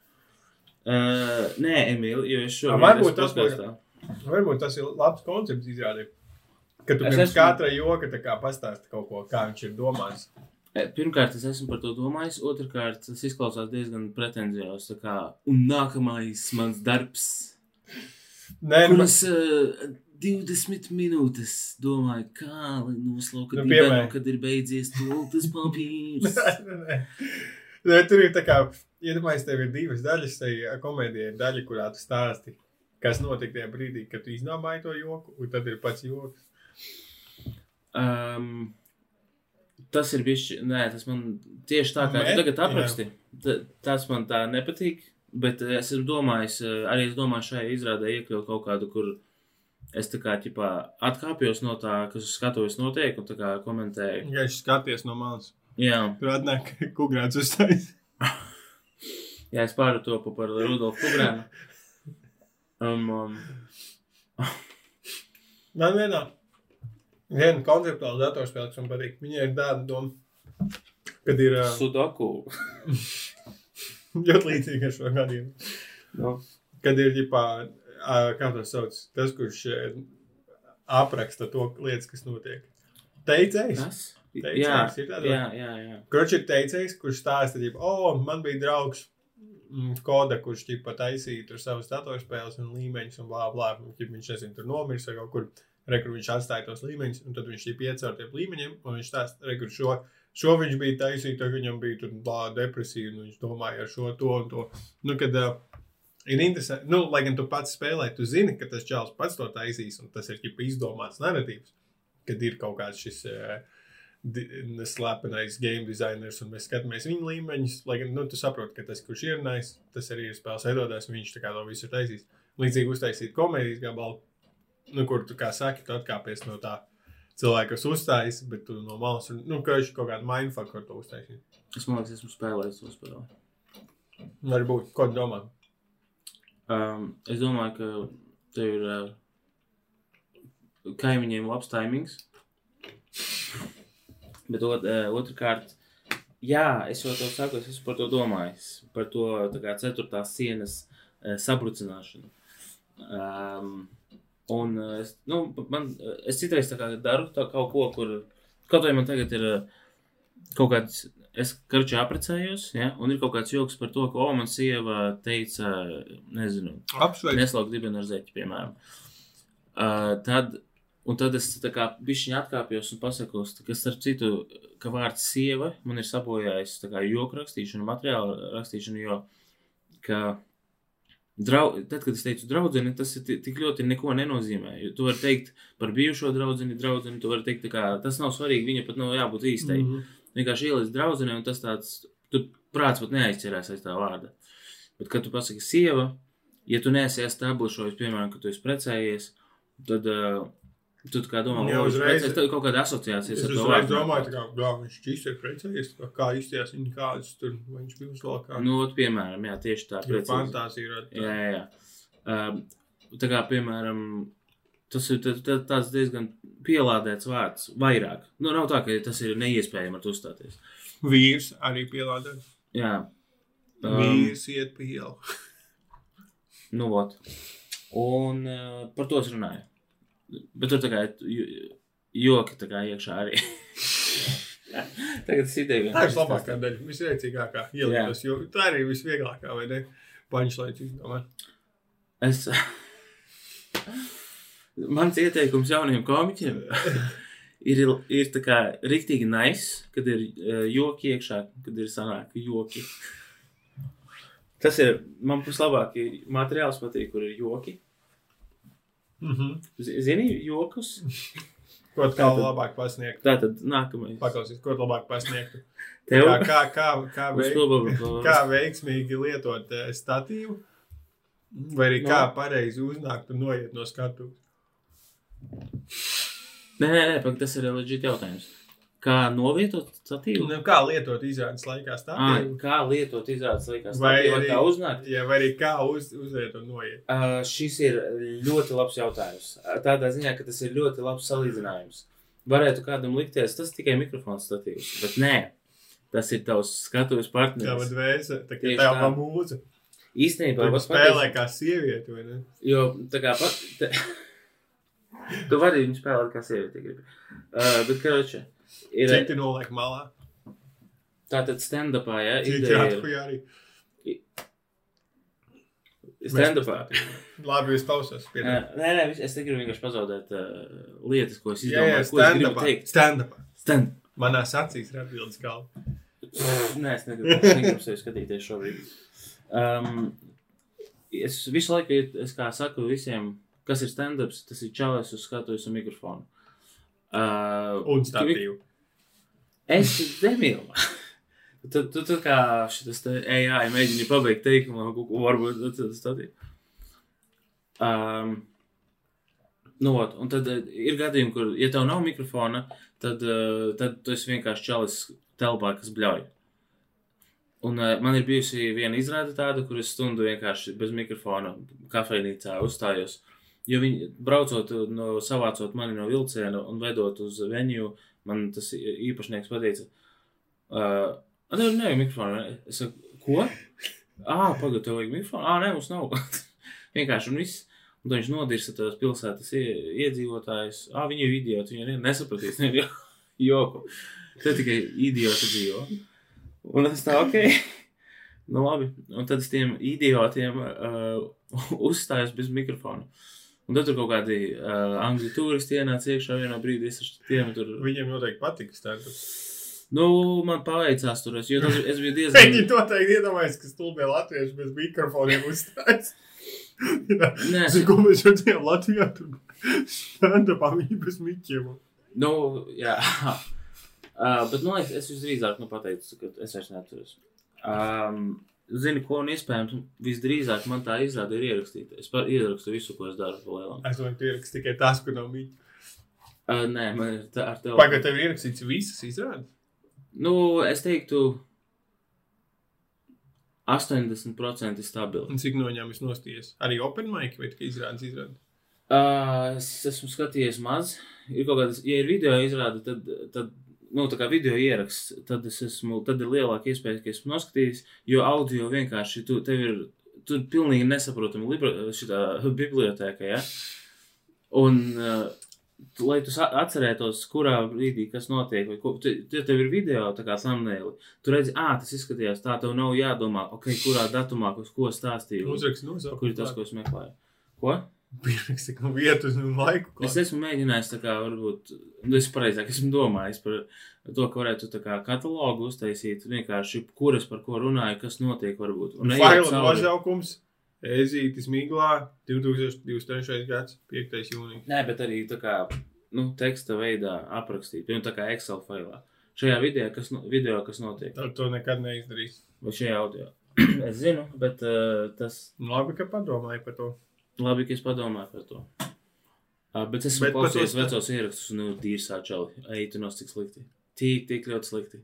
uh, nē, Emīl, jo es Ah, šobrīd varbūt tas podkastā. Varbūt tas ir labs koncepts izrādīt. Ka tu Es pirms esmu- katra joka pastāsti kaut ko, kā viņš ir domājis. E, Pirmkārt, es esmu par to domājis. Otrakārt, tas izklausās diezgan kā, Un nākamais mans darbs, Nē, nu, kuras uh, 20 minūtes domāju, kā lai noslauka Nu, piemēram. kad ir beidzies tultas [LAUGHS] papīrs. Nē, tur ir tā kā, iedomājies, tev ir divas daļas. Tai komēdija ir daļa, kurā tu stāsti, kas notika tajā brīdī, kad tu izdomāji to joku, un tad ir pats joks. Um, tas ir bijis. Nē, tas man tieši tā kā tu tagad jā. apraksti. Ta- Tas man tā nepatīk. Bet es domājis, eh, arī es domāju, šajā izrādē iekļaut kaut kādu, kur es tā kā ķipā, atkāpjos no tā, kas uz skatuves notiek, un tā kā komentēju. Ja es skaties no malas, Jā, tur atnāk [LAUGHS] kukurūzas uzstājas. [LAUGHS] jā es pārtopu par Rudolfu Kubrēnu. Um, um, Man vienā viena konceptuāla datorspēle, kas man patīk, viņai ir tāda doma, kad ir uh, Sudoku. [LAUGHS] ļoti līdzīga ar šo gadījumu. Nu, Kad ir ģipā, uh, kā to sauc, tas, kurš uh, apraksta to lietas, kas notiek. Teicējs. kas? Teicējs, Jā, ir tāda- jā, jā, jā. Kurš ir teicējis, kurš stāsta, ka, oh, man bija draugs, mm, koda, kurš ķipa taisīja tur savas datorspēles un līmeņus un blā, blā. Un, ķipa, viņš, nezinu, tur nomirs vai kaut kur, rekur viņš atstāja tos līmeņus, un tad viņš ķipa iet caur tiem līmeņiem, un viņš stāsta, rekur šo, šo viņš bija taisījis, tad viņam bija tur blā, depresija, un viņš domāja ar šo, to un to. Nu, kad, uh, Ir interesanti, nu, lai gan tu pats spēlē, tu zini, ka tas čels pats to taisīs, un tas ir ģipa izdomāts narratīvs, kad ir kaut kāds šis uh, slepenais game designers, un mēs skatāmies viņa līmeņus. Lai gan nu, tu saproti, ka tas, kurš ir nais, tas arī ir spēles veidotājs, viņš tā kā to visu ir taisījis. Līdzīgi uztaisīt komēdijas gabalu, nu, kur tu kā saki, tu atkāpies no tā cilvēka, kas uzstājas, bet tu no malas, un, nu, ka viņš kaut kādu mindfuck ar to uztaisīt. Es man liekas, esmu spēlējis to spēli. Varbūt, ko domā? Um, es domāju, ka tev ir uh, kaimiņiem labs timings. Bet ot, uh, otrkārt, jā, es jau to saku, es esmu par to domājis. Par to kā ceturtās sienas uh, sabrucināšanu. Um, un uh, es, nu, man, uh, es citreiz tā daru tā kaut ko, kur kaut vai man tagad ir uh, kaut kāds. Es karčā apprecējos, ja, un ir kaut kāds joks par to, ka, o, man sieva teica, nezinu, Apsveic. neslaukt dibenu ar zeķi, piemēram. Uh, tad, un tad es tā kā bišķiņi atkāpjos un pasakos, ka, starp citu, ka vārds sieva man ir sabojājis tā kā joku rakstīšanu, materiālu rakstīšanu, jo, ka Drau, tad, kad es teicu draudzene, tas tik ļoti neko nenozīmē. Jo tu vari teikt par bijušo draugu, draugu, tu vari teikt, kā, tas nav svarīgi. Viņa pat nav jābūt īstai. Mm. -hmm. Vienkārši ieliec draudzenei, un tas tāds, tu prāts pat neaizķerās aiz tā vārda. Bet, kad tu pasaki sieva, ja tu neesi establishojis, piemēram, ka tu esi precējies, tad uh, tu kā domā, ka uzreiz- tas ir kaut kāda asociācija Es uzreiz domāju, kā, jā, viņš šķīs ir precējies, kā izties viņa kādas tur, viņš bija uzvalkā. Nu, ot, piemēram, jā, tieši tā. Jo fantāzija ir. Jā, jā, jā. Um, tā kā, piemēram, tas ir tā- tā- tāds diezgan pielādēts vārds, vairāk. Nu, nav tā, ka tas ir neiespējami ar to uzstāties. Vīrs arī pielādē. Jā. Um, Vīrs iet pa ielu. [LAUGHS] Nu, ot. Un uh, par to es runāju. Bet tur tā kā joki tā kā iekšā arī. [LAUGHS] Tagad tas ideja. Tā ir labākā daļa, visveicīgākā Jā. ieliektas, jo tā arī ir visvieglākā, vai ne? Paņšlaits izdomāt. Es. [LAUGHS] Mans ieteikums jauniem komiķiem [LAUGHS] ir, ir tā kā rīktīgi nice, kad ir uh, joki iekšā, kad ir sanāk joki. Tas ir man vislabāk. Materiāls patīk, kur ir joki. Mhm. Z- Zini, jokus? [LAUGHS] Ko tu kā Tātad- labāk pasniegt? Tā tad nākamais. Paklausies, ko tu labāk pasniegt? Tev Kā, kā, kā, kā, veik, [LAUGHS] kā veiksmīgi lietot eh, statīvu? Vai arī No. kā pareizi uznākt un noiet no skatuves? Nē, nē, nē pak, tas ir leģit jautājums. Kā novietot statīvu? Nu, kā lietot izrādes laikā À, statīvu? kā lietot izrādes laikā statīvu? Vai arī- kā uznākt? Jā, vai arī kā uz, uziet un noiet? Uh, šis ir ļoti labs jautājums. Uh, Tādā ziņā, ka tas ir ļoti labs salīdzinājums. Varētu kādam likties, tas tikai mikrofons statīvs, bet nē. Tas ir tavs skatuves partneris. vad vēsa, tā kā tā va mūza. Īstenībā, Tu spēlē kā sievieti, vai ne? Jo tā kā pat. Te... [LAUGHS] tu vari viņu spēlēt kā sievieti, gribi. Uh, bet, karoče, ir Citi noliek malā. tātad stand-upā, ja, ideja ir. atkuja arī. Stand-upā. Labi, jūs klausos. Uh, nē, nē, es negribu vienkārši pazaudēt uh, lietas, ko es Jā, jā, izdomāju, es gribu stand-upā. Stand-upā. Stand. Manās acīs ir atbildes galva. Nē, es negribu, negribu sevi skatīties šobrīd. Um, es visu laiku, es kā saku visiem, kas ir stand-ups, tas ir čalis uz skatuves un mikrofonu. Uh, Un statīvu. Es nemīlu. [LAUGHS] Tu, tu, tu kā šis te AI mēģini pabeigt teikumu, varbūt tas tāds. Um, nu, ot, un tad eh, ir gadījumi, kur, ja tev nav mikrofona, tad, uh, tad tu esi vienkārši čalis telpā, kas bļauj. Un uh, man ir bijusi viena izrāde tāda, kur es stundu vienkārši bez mikrofona kafejnīcā uzstājos. Jo viņi braucot, no, savācot mani no vilciena un vedot uz veniju, man tas īpašnieks pateica, uh, Nē, nē, mikrofonu. nē." Es saku, ko? Ah, pagaidi, tev vajag mikrofonu. Ah, nē, mums nav. [LAUGHS] Vienkārši un viss. Un viņš nodirsa tās pilsētas ie- iedzīvotājus. Ah, viņi ir idioti. Viņi nesapratīs. Ne, jo- [LAUGHS] joku. Te tikai idioti dzīvo. Un es tā, ok. [LAUGHS] Nu, labi. Un tad es tiem idiotiem uh, uzstājos bez mikrofona. Un tad tur kaut kādi uh, angļu turisti ienāca iekšā vienā brīdī. Es tiem tur. Viņiem noteikti patīk stand-up. Nu, man paveicās tur, es, jo tas, es biju diezgan. Viņi noteikti iedomājas, ka stulbie latvieši bez mikrofoniem uzstājas. Nē, Zinu, ko mēs redzējām Latvijā, tur stand-upā viņi bez mikiem. nu, jā. Uh, [LAUGHS] bet, nu, es, es visdrīzāk nu, pateicu, ka es vairs neaturos. Um, zini, ko un iespējams visdrīzāk man tā izrāda ir ierakstīta. Es par, ierakstu visu, ko es daru. Es domāju, ka ierakst tikai tās, kur nav mīļi. Uh, nē, man ir tā ar tevi. Pagaid, tev ir ierakstīts visas izrādes. Nu, es teiktu, 80% stabili. Un cik no viņām es nostījies? Arī open mic vai tikai izrādes izrādes? Uh, es esmu skatījies maz. Ir kaut kādas, ja ir video izrāde, tad, tad nu, tā kā video ieraksts, tad es esmu, tad ir lielāka iespēja, ka esmu noskatījis, jo audio vienkārši tu, tev ir, tur pilnīgi nesaprotama libra, šitā bibliotēka, ja? Un, uh, tu- lai tu atcerētos, kurā brīdī kas notiek, vai ko, tu, tu, tev ir video, tā kā thumbnaili, tu redzi, ā, tas izskatījās tā, tev nav jādomā, ok, kurā datumā, uz ko stāstīju, Uzrakst nosaukumu. kur ir tas, ko es meklēju. Ko? Pieraksti, ka vietu un laiku. Es esmu mēģinājis, tā kā, varbūt, nu, es pareizāk esmu domājis par to, ka varētu tā kā katalogu uztaisīt, vienkārši, kuras par ko runāju, kas notiek, varbūt. Un cauri- nosaukums. Ezītis Miglā 2023. gads 5. jūnijas. Nē, bet arī tā kā, nu, teksta veidā aprakstīt, piemēram, tā kā Excel failā. Šajā video, kas, no, video, kas notiek, Tad to nekad neizdarīs. vai šajā audio. [CLEARS THROAT] es zinu, bet uh, tas Nu, Labi, ka padomāji par to. Labi, ka es padomāju par to. Uh, bet es esmu Bet sta- vecos ierakstus, nu, dīrs sāčali. Ej, tu nos cik slikti. Tik, tik ļoti slikti.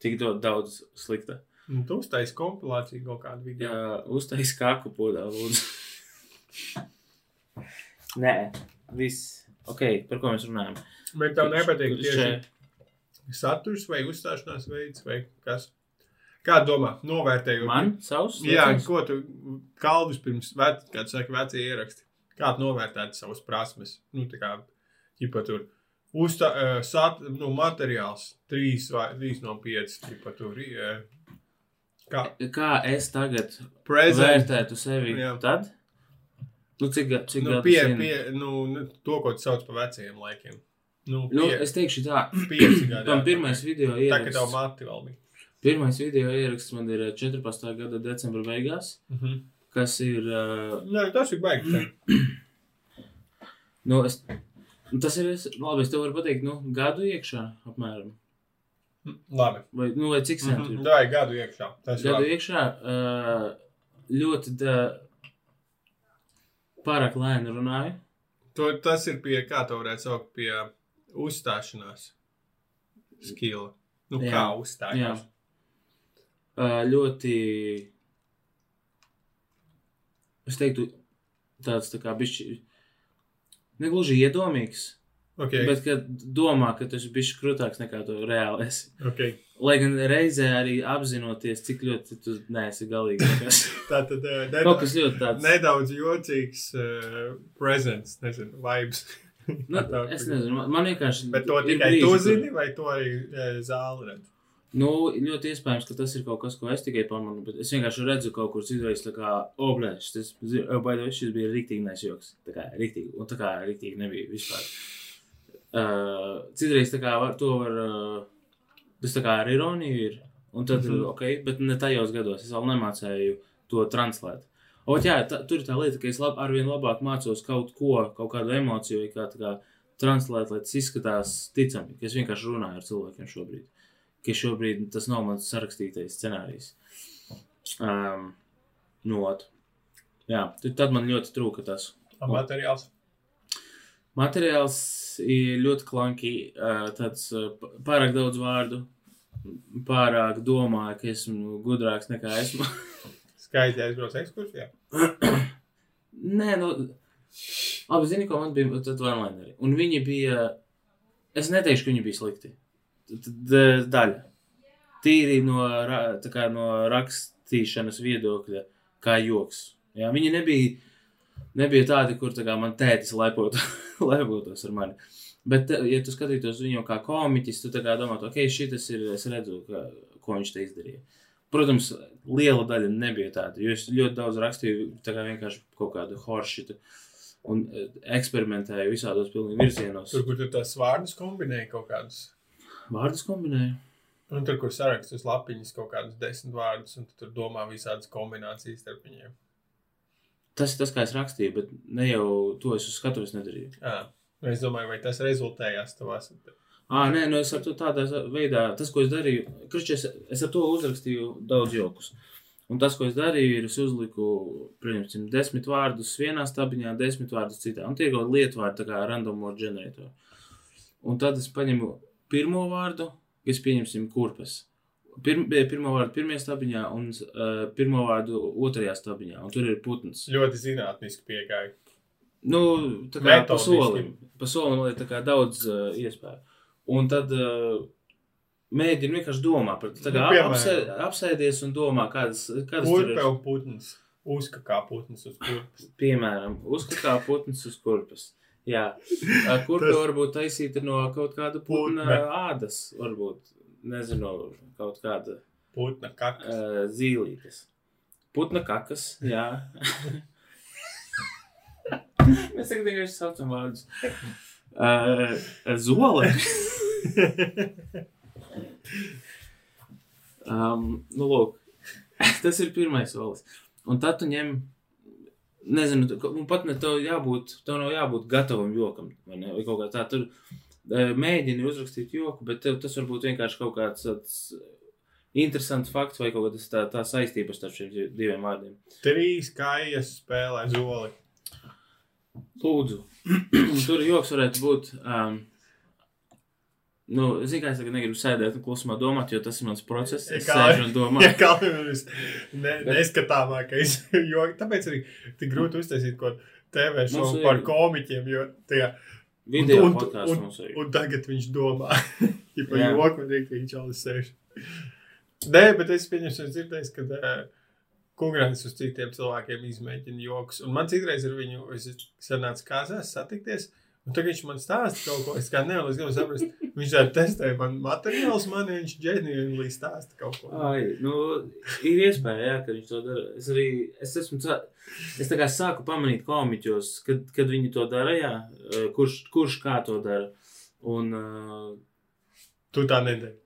Tik do, daudz slikta. Nu, tu uztaisi kompilāciju kaut kādu video. Jā, uztais kāku podā, lūdzu. [LAUGHS] Nē, viss. Ok, par ko mēs runājam? Bet tev nepatīk tieši šeit- saturs vai uzstāšanās veids vai kas? Kā domā? Novērtējot. Man? Savs? Jā, vecais? ko tu kalvis pirms, vec, kā tu saki, vecie ieraksti? Kā tu novērtētu savas prasmes? Nu, tā kā, ķipa tur, uzstā, uh, sat, nu, materiāls, trīs vai trīs no pieci, ķipa tur, uh, kā, Kā es tagad present, vērtētu sevi Jā. tad? Nu, cik, cik nu, pie, pie, nu, ne- to, ko tu sauc par vecajiem laikiem. Nu, Nu, pie, es teikšu tā, pieci gadi. [CLEARS THROAT] man pirmais video Tā, ka tev mati vēl bija. Pirmais video ieraksts man ir eh, 14. gada decembra beigās, Mhm. kas ir, uh, Nē, tas ir baigi. [CLEARS THROAT] nu, es, nu, tas ir, es, labi, es tev varu pateikt, nu, gadu iekšā apmēram. Labi. Vai, nu, vai cik sen tu Mhm. Dai, gadu iekšā. Tas ir Gadu labi. iekšā uh, ļoti da, pārāk lēni runāju. To, tas ir pie, kā to varētu saukt, pie uzstāšanās skila. Nu, Jā. kā Jā. Ļoti, es teiktu, tāds tā kā bišķi, negluži iedomīgs, Okay. bet kad domā, ka tu esi bišķi krūtāks nekā tu reāli esi. Okay. Lai gan reizē arī apzinoties, cik ļoti tu neesi galīgi. Tā tad uh, Kaut nedaudz, kas ļoti tāds. nedaudz jocīgs uh, presents, nezinu, vibes. Nu, [LAUGHS] es nezinu, man- man vienkārši. Bet to ir tikai brīži, tu zini, vai to arī uh, zāle redz? Nu, ļoti iespējams, ka tas ir kaut kas, ko es tikai pamanu, bet es vienkārši redzu kaut kur citreiz, tā kā, o, blē, šis, baidot, šis bija riktīgi nesjoks. Tā kā, riktīgi, un tā kā riktīgi nebija vispār. Uh, citreiz, tā kā, var, to var, uh, tas tā kā ar ironiju ir, un tad, mm. -hmm. ok, bet ne tajos gados, es vēl nemācēju to translēt. Ot, jā, tā, tur ir tā lieta, ka es lab, arvien labāk mācos kaut ko, kaut kādu emociju, kā, kā translēt, lai tas izskatās ticami, ka es vienkārši runāju ar cilvēkiem šobrīd. Ka šobrīd tas nav mans sarakstītais scenārijs. Um, nu, ot. Jā, tad- man ļoti trūka tas. Materiāls. Materiāls ir ļoti klanki, uh, tāds p- pārāk daudz vārdu, pārāk domāju, ka esmu gudrāks nekā esmu. [LAUGHS] Skaisti aizbrauc ekskursijā. [CLEARS THROAT] Nē, nu, labi, zini, ko man bija tad onlineri. Un viņi bija, es neteikšu, ka viņi bija slikti. Tad, daļa. Tīri no, kā no rakstīšanas viedokļa, kā joks. Jā, viņi nebija, nebija tādi, kur tā kā man tētis lepot, lepotos [LAUGHS] ar mani. Bet, eh, ja tu skatītos viņu kā komiķis, tu domā, ok, šis ir, es redzu, ka, ko viņš te izdarīja. Protams, liela daļa nebija tāda, jo es ļoti daudz rakstīju, tā kā vienkārši kaut kādu horšitu un eh, eksperimentēju visādos pilnīgi virzienos. Tur, kur tu tās vārdus kombinēji kaut kādus. Vārdus kombinēju. Un tur, kur sarakstu uz lapiņas kaut kādus desmit vārdus, un tu tur domā visādas kombinācijas starp viņiem. Tas ir tas, kā es rakstīju, bet ne jau to es uz skatuves nedarīju. Jā. Nu, Es domāju, vai tas rezultējās tavās. Ah, nē, nu es ar to tādā veidā, tas, ko es darīju, krušķi, es, es ar to uzrakstīju daudz jokus. Un tas, ko es darīju, ir, es uzliku, pieņemsim, desmit vārdus vienā stabiņā, desmit vārdus citā. Un tie ir kaut kādi lietvārdi, tā kā random word generator. Un tad es paņemu pirmo vārdu, kas pieņemsim kurpes. Pirm, bija pirmā vārda pirmajā stabiņā un uh, pirmā vārdu otrajā stabiņā. Un tur ir putns. Ļoti zinātniski pieeja. Nu, tā kā pa solim, pa solim, tā kā daudz uh, iespēju. Un tad uh, mēģini vienkārši domāt par to. Nu, apsē, apsēdies un domā, kādas, kādas tur Kurpe ir. un putns. Uzka kā putns uz kurpes. Piemēram, uzskatā putns uz kurpes. Jā, [LAUGHS] kurpe Tas- varbūt taisīta no kaut kāda putna Putna. ādas, varbūt, nezinu, kaut kāda Putna kakas. uh, zīlītes. Putna kakas, jā. [LAUGHS] Mēs tagad vienkārši saucam vārdus. Uh, zole. [LAUGHS] Um, nu, lūk, tas ir pirmais solis. Un tad tu ņem, nezinu, un pat ne tev jābūt, tev nav jābūt gatavam jokam, vai ne, vai kaut kā tā. Tur eh, mēģini uzrakstīt joku, bet tev tas varbūt vienkārši kaut kāds tāds interesants fakts vai kaut kāda tā, tā saistība starp šiem div- diviem vārdiem. Trīs kājas spēlē zoli. Lūdzu, [CLEARS THROAT] tur joks varētu būt. Um, Nu, es es tagad negribu sēdēt un klusumā domāt, jo tas ir mans process. Es Kā- sēžu un Ja domāju, kā jūs ne, neskatāmākais, [LAUGHS] jo tāpēc arī tik grūti uztaisīt ko TV šovu par komiķiem, jo tajā, video un- un- mums ir. un tagad viņš domā, [LAUGHS] ja par joku un rīktīgi čalis sēž. Nē, bet es pieņemšu, es dzirdēju, ka uh, Kungrāns uz citiem cilvēkiem izmēģina joks, un man citreiz ar viņu, es sanācu kāzās satikties, un tagad viņš man stāsta kaut ko, es kā nevaru, es gribu saprast, viņš tā testē man materiālus, man viņš ģeniāli stāsta kaut ko. Ai, nu, ir iespēja, jā, ka viņš to dara. Es arī, es esmu, es tā kā sāku pamanīt komiķos, kad, kad viņi to dara, jā, eh, kurš, kurš kā to dara. Un, uh, Tu tā nedari.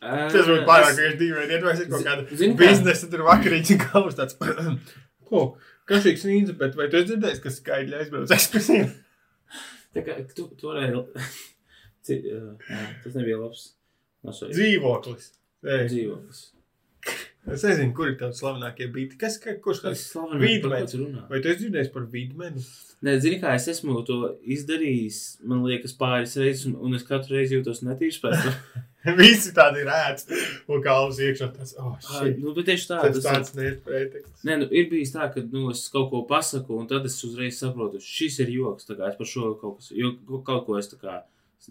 Tas būtu pārāk vienkārši dīvaini. Iedomājieties, kaut kāda biznesa tur vakarīņa galvas tāds. [CLEARS THROAT] Ko? Kašīgs nīdza, bet vai tu esi dzirdējis, ka skaidri aizbrauc ekskursiju? Tā kā tu, tu varēji, Ci- jā, jā, tas nebija labs. Nosaukt. Dzīvoklis. Ei, Dzīvoklis. Es nezinu, kur ir tavs slavenākie biti. Kas, ka, kurš ir tu runā. Vai tu esi dzirdējis par vidmeni? Nē, zini, kā es esmu to izdarījis, man liekas, pāris reizes, un, un es katru reizi jūtos netīrs pēc tam. [LAUGHS] Visi tādi rēts un kalvas iekšā. Tas, oh, shit. nu, bet tieši tā, Tas tas ir. tāds nepreteksts. Nē, nu, ir bijis tā, ka nu, es kaut ko pasaku, un tad es uzreiz saprotu, šis ir joks. tā kā Es par šo kaut, kas, jo, kaut ko es tā kā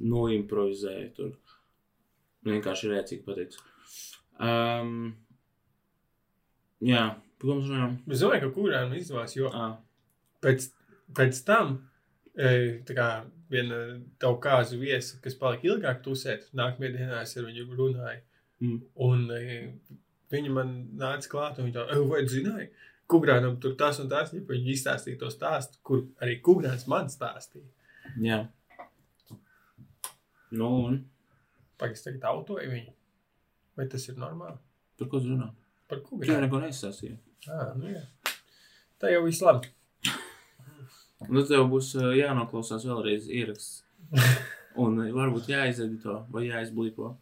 noimprovizēju. Tur Nu, vienkārši rēcīgi pateicu. Um, jā, mēs runājam? Es domāju, ka kurām izdevās, jo Ah, pēc, pēc tam, e, tā kā viena tavu kāzu viesa, kas palika ilgāk tusēt, nākamajā dienā es ar viņu runāju. Mm. Un e, viņa man nāca klāt, un viņa tā, "Ej, vai zināji, Kugrānam tur tas un tas, ja viņi izstāstīja to stāstu, kur arī Kugrāns man stāstīja. Jā. Nu, un Pagaidzi, tagad autoja viņu. Vai tas ir normāli? par ko runā? Par Tu jau Kugrānu? neko neizstāstīji. Ah, nu jā. Tā jau viss labi. Nu, tev būs ā, jānoklausās vēlreiz ieraksts. [LAUGHS] Un varbūt jāizedito vai jāizblipo.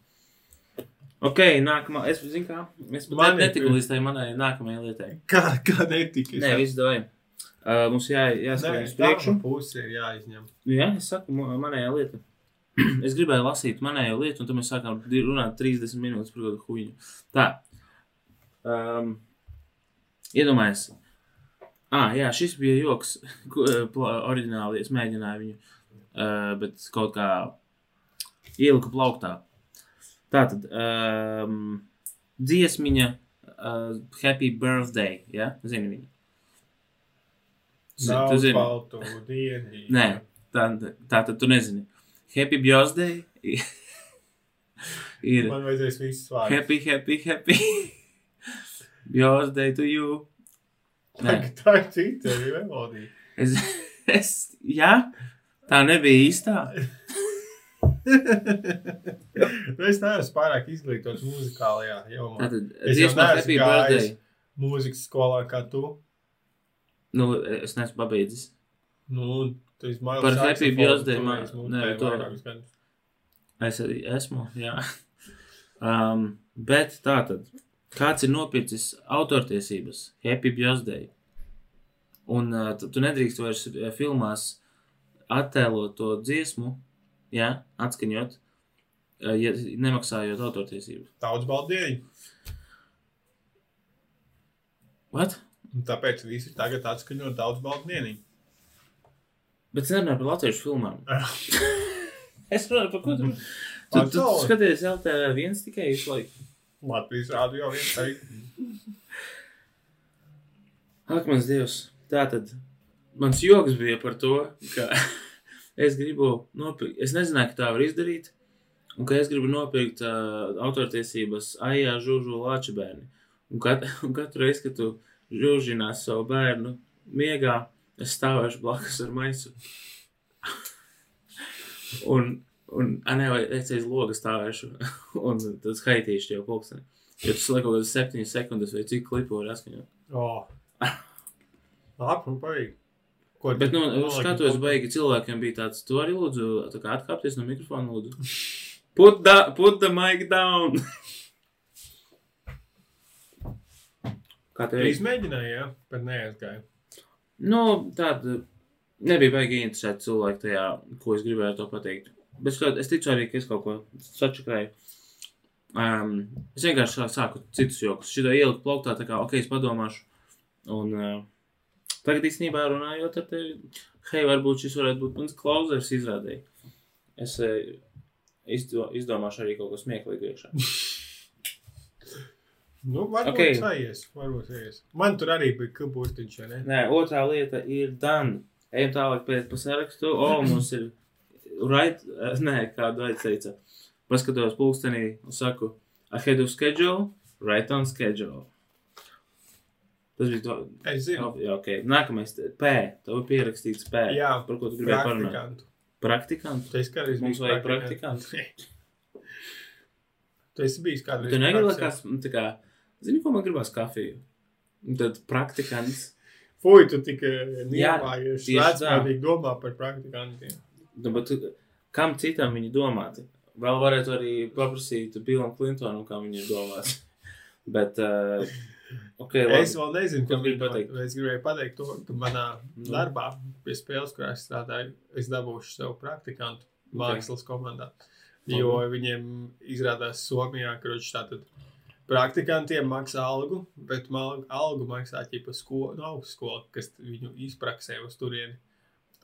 Ok, nākamā. Es zinu, kā. Es pat Man ne- ir- netiku līdz tai manai nākamajai lietai. Kā, kā netika? Nē, viss doja. Uh, mums jā, jāskrien uz priekšu. Puse ir jāizņem. Jā, es saku, ma- manējā lieta. [CLEARS THROAT] es gribēju lasīt manējo lietu, un tad mēs sākām runāt 30 minūtes par kādu huīņu. Tā. Um, iedomājies. Ah, jā, šis bija joks. [LAUGHS] eh, Oriģināli es mēģināju viņu, uh, bet kaut kā ieliku plauktā. Tātad, um, dziesmiņa uh, Happy Birthday, ja? Zini viņu. Tu zini? baltu dienu. Nē, tā, tā tad tu nezini. Happy birthday [LAUGHS] ir Man vajadzēs visus vārdus. happy, happy, happy. [LAUGHS] birthday to you. Nē, Tā ir cita melodija. es, es, jā, tā nebija īstā. es neesmu pārāk izglītots muzikālajā jomā. Tātad, Es jau neesmu happy gājis. birthday. Mūzikas skolā kā tu. Nu, es neesmu pabeidzis. Nu, Par Happy Birthday man- nē, muzikāli to-. Es arī esmu, jā. Um, bet tā tad, kāds ir nopircis autortiesības? Happy birthday. Un uh, tu, nedrīkst vairs uh, filmās attēlot to dziesmu, jā, atskaņot, uh, ja nemaksājot autortiesības. Daudz baldiņu. What? Un tāpēc visi tagad atskaņo daudz baldiņu. Bet es nerunāju par latviešu filmām. [LAUGHS] es runāju par ko tu. Tu, tu, skaties LTV viens tikai visu laiku. Latvijas rādio viens teikt. Ak, mans dievs, tā tad mans joks bija par to, ka [LAUGHS] es gribu nopirkt, es nezināju, ka tā var izdarīt, un ka es gribu nopirkt uh, autortiesības Aijā Žužu Lāčibērni. Un, kat, [LAUGHS] un katru reizi, kad tu žužinās savu bērnu miegā, es stāvēšu blakus ar maisu. un, un, a, nē, vai es aiz loga stāvēšu, [LAUGHS] un tad skaitīšu jau pulksteni. Jo tas liek kaut kādas septiņas sekundes vai cik klipu var atskaņot. Oh. Labi, un paīgi. Ko Bet, nu, noliki skatos, baigi cilvēkiem bija tāds, tu arī lūdzu, tā kā atkāpties no mikrofona, lūdzu. Put the, put the mic down! Kā tev? Izmēģināju, jā, bet neaizgāju. Nu, tāda nebija baigi interesēta cilvēki tajā, ko es gribēju to pateikt. Bet skāt, es ticu arī, ka es kaut ko sačakrēju. Um, es vienkārši sā- sāku citus jokus. Šito ieliku plauktā, tā kā, ok, es padomāšu. Un uh, tagad īstenībā runājot ar tevi, hei, varbūt šis varētu būt mans klauzers izrādēji. Es uh, izdo, izdomāšu arī kaut ko smieklīgu iekšā. [LAUGHS] Nu, varbūt Ok. okay. saies, varbūt saies. Man tur arī bija kubūstiņš, vai ne? Nē, otrā lieta ir done. Ejam tālāk pēc pa sarakstu. O, [CLEARS THROAT] mums ir right, nē, kādu aizteica. Paskatos pulkstenī un saku, ahead of schedule, right on schedule. Tas bija to. Es zinu, Jā, ok. Nākamais, P. Tev ir pierakstīts P. Jā, Par ko tu gribēji parunāt? praktikantu. Praktikantu. Tu esi kādreiz Mums vajag praktikants? [LAUGHS] Tu esi bijis kādreiz Tu negribi, kas, tā kā, zini, ko man gribās kafiju? Un tad praktikants. Fui, tu tik tā. vecmādīgi domā par praktikantiem. Nu, bet kam citam viņi domāti? Vēl varētu arī paprasīt Billam Clintonam, kā viņi ir domāti. Bet, uh, ok, labi. Es vēl nezinu, Ko gribu pateikt? Es gribēju pateikt to, ka manā Nu. darbā pie spēles, kurā es strādāju, es dabūšu sev praktikantu mākslas komandā. Jo viņiem izrādās Somijā, ka viņš tātad praktikantiem maksā algu, bet algu maksā ķipa skola, nu, augstskola, kas viņu izpraksē uz turieni.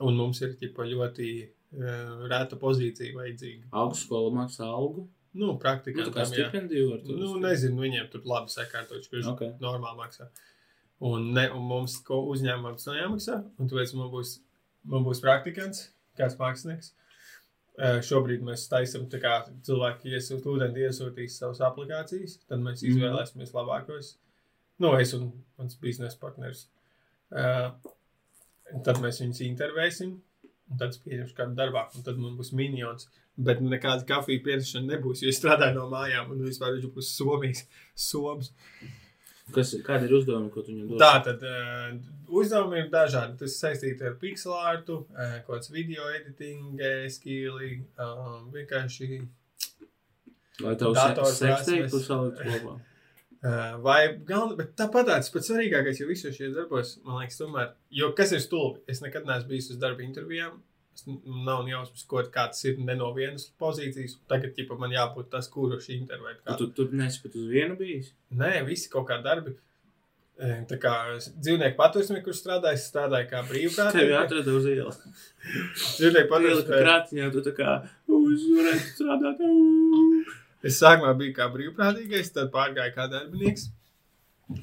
Un mums ir ķipa ļoti uh, rēta pozīcija vajadzīga. Augstskola maksā algu. Nu, Nu, tā kā stipendiju var tur. Nu, nezinu, viņiem tur labi sakārtots, kurš Ok. okay. normāli maksā. Un, ne, un mums ko uzņēmums nav jāmaksā, un tāpēc man būs, man būs praktikants, kāds mākslinieks. Uh, šobrīd mēs taisām kā cilvēki iesūt, studenti iesūtīs savas aplikācijas, tad mēs Mhm. izvēlēsimies labākos. Nu, es un mans biznesa partners. Uh, tad mēs viņus intervēsim, un tad es pieņemšu kādu darbā, un tad man būs minions. Bet nekāda kafijas pienākšana nebūs, jo es strādāju no mājām, un vispār viņš būs Somijas somas. Kas, kāda ir uzdevuma, ko tu viņam dod? Tā tad uh, uzdevumi ir dažādi. Tas saistīts ar pixel artu, uh, kaut kāds video editing, skili, um, vienkārši. Lai seksteiktu prasmes. salikt kopā. Uh, [LAUGHS] vai galvenais, bet tāpat tāds pats svarīgākais, jo visos šajos darbos, man liekas, tomēr, jo kas ir stulbi, es nekad neesmu bijis uz darba intervijām. Nav jausmas, ko kāds ir ne no vienas pozīcijas. Tagad, ja man jābūt tas, kurš intervijā. Tu, tu, tu nesi pat uz vienu bijis? Nē, visi kaut kādi darbi. E, Tā kā dzīvnieku patursnieks, kurš strādāja, es strādāju kā Tevi brīvprātīgais. atrada uz ielas. [LAUGHS] Dzīvnieku Ielika patursnieks. krātiņā, tu tā kā uzvarēji strādāt. Es sākumā biju kā brīvprātīgais, tad pārgāju kā darbinieks.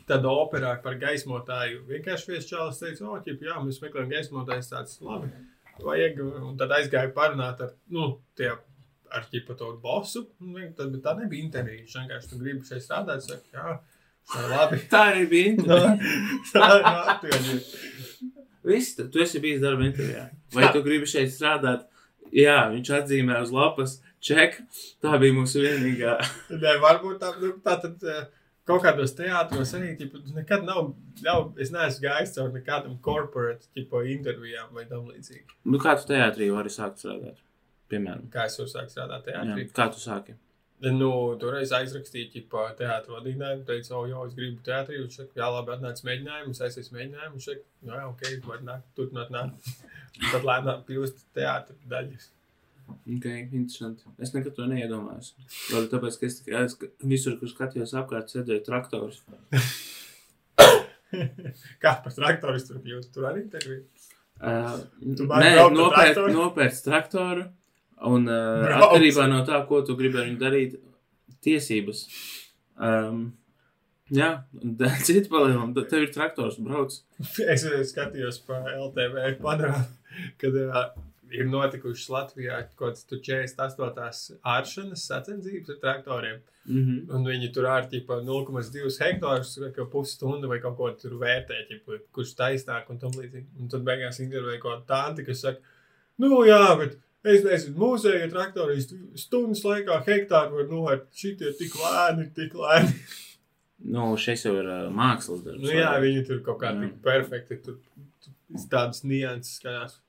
Tad operā par gaismotāju vienkārši viesčālis teica, o, ķip, jā, mēs meklējam gaismotājs tāds labi. Vajag, un tad aizgāju parunāt ar, nu, tie, ar ķipa to bosu. Un vien- tad, tā nebija intervija. Viņš vienkārši tu gribi šeit strādāt, saka, jā, tā labi. Tā arī bija intervija. [LAUGHS] tā ir labi. Viss, tu esi bijis darba intervijā. Vai tu gribi šeit strādāt? Jā, viņš atzīmē uz lapas, ček. Tā bija mūsu vienīgā. Nē, varbūt tā, nu, tā tad eh, kaut kādos teātros arī ķipa, nekad nav, nav, es neesmu gājis caur nekādam corporate tipo, intervijām vai tam līdzīgi. Nu, kā tu teātrī vari sākt strādāt? Piemēram, Kā es varu sākt strādāt jā, teātrī? kā tu sāki? Nu, toreiz aizrakstīju ķipa, teātru vadītāju, teicu, o, jo, es gribu teātrī, viņš saka, jā, labi, atnāc mēģinājumu, es aizsēs mēģinājumu, viņš saka, jā, ok, var nākt, turpināt nākt. [LAUGHS] Tad lēnām kļūst teātra daļas. Ok, interesanti. Es nekad to neiedomājos. Varbūt tāpēc, ka es tikai es visur, kur skatījos apkārt, sēdēju traktors. [LAUGHS] Kā par traktoru tur kļūst, tur arī intervija. Uh, Tu māki nē, ar nopērc, traktoru? Un uh, Brauc. atkarībā no tā, ko tu gribi ar viņu darīt, tiesības. Um, jā, [LAUGHS] un citi palielina. Tad Tev ir traktors, brauc. [LAUGHS] Es skatījos pa LTV panorāmu, kad uh, ir notikušas Latvijā kaut kādas tur 48 āršanas sacensības ar traktoriem. Mm -hmm. Un viņi tur ar ķipa 0,2 hektārus, vai pusstundu vai kaut ko tur vērtē, ķipa, kurš taisnāk un tam līdzīgi. Un tad beigās intervēja kaut kāda tanti, kas saka, nu jā, bet es nezinu, mūsēja traktori stundas laikā hektāru var novērt, šitie tik lēni, tik lēni. [LAUGHS] Nu, šis jau ir uh, mākslas darbs. Nu jā, viņi tur kaut kā tik perfekti, tur, tur tādas nianses skatās.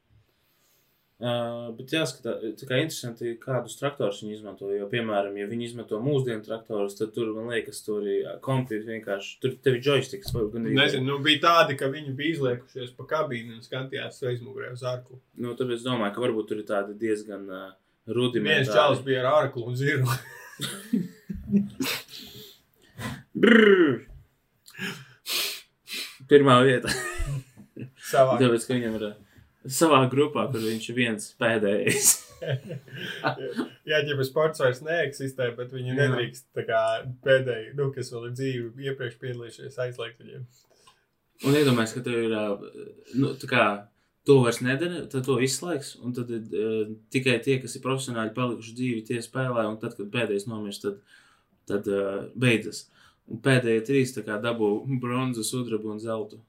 Uh, bet jāskatā, tā kā interesanti, kādus traktorus viņi izmanto. Jo, piemēram, ja viņi izmanto mūsdienu traktorus, tad tur, man liekas, tur ir kompīti vienkārši. Tur tev ir joysticks Nezinu, nu bija tādi, ka viņi bija izliekušies pa kabīni un skatījās aizmugurē uz ārklu. Nu, tāpēc es domāju, ka varbūt tur ir tādi diezgan uh, Viens rudimentāri. čalis bija ar ārklu un. Brrr! Pirmā vieta. savā. Tāpēc, ka viņam ir uh, savā grupā, kur viņš ir viens pēdējais. [LAUGHS] Jā, ja sports vairs neeksistē, bet viņi Jā. nedrīkst tā kā pēdēji, nu, kas vēl ir dzīvi, iepriekš piedalījušies, aizliegt viņiem. Un iedomājieties, ka tev ir, nu, tā kā to vairs nedara, tad to izslēgs. Un tad uh, tikai tie, kas ir profesionāli palikuši dzīvi, tie spēlē. Un tad, kad pēdējais nomirst, tad, tad uh, beidzas. Un pēdējie trīs tā kā dabū bronzu, sudrabu un zeltu.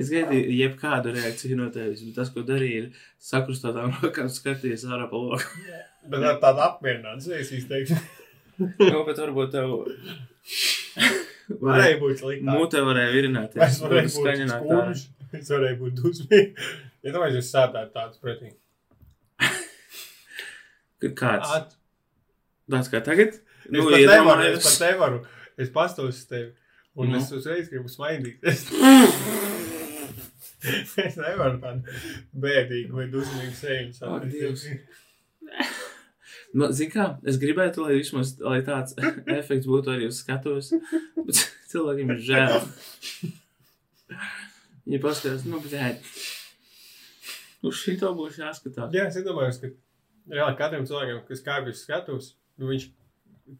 Es gaidīju jebkādu reakciju no tevis, bet tas, ko darīja, ir sakrustotām rokām skatīties ārā pa loku. [LAUGHS] Bet ar tādu apmierinātu, es izteiktu, [LAUGHS] Nu, bet varbūt tev. [LAUGHS] Vai varēja būt sliktāk. mute varēja virināties? Vai es varēju Būtu būt skumjš, es varēju būt dusmīgi. Ja domāju, es sēdētu tāds pretī. Kāds? At, Tāds kā tagad? es Nu, pat nevaru, es pat nevaru. Es pastos uz tevi. Un Nu. es uzreiz gribu smaidīt. Es, nevaru tādu bēdīgu vai dusmīgu seju. Ak, Dievs. Nu, Zini, kā es gribētu, lai vismaz lai tāds [LAUGHS] efekts būtu arī uz skatuves, bet [LAUGHS] cilvēkiem ir žēl. Viņi paskatās, nu, bet uz šito būs jāskatās. Jā, es domāju, ka reāli katram cilvēkam, kas kāpjas skatus, nu, viņš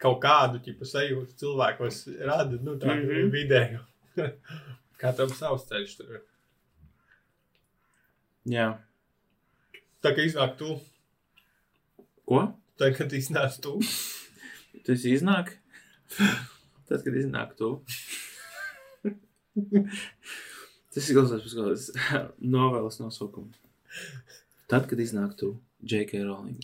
kaut kādu tipu sajūtu cilvēkos rada, nu, tādu mm. -hmm. vidēju. [LAUGHS] Katram savs ceļš tur ir. Jā. Tā kā iznāk tu, Ko? tad, kad iznāc tu. [LAUGHS] Tas iznāk? Tad, kad iznāk tu. [LAUGHS] Tas izklausās pēc kādas [LAUGHS] novēlas nosaukuma. Tad, kad iznāk tu, J.K. Rowling.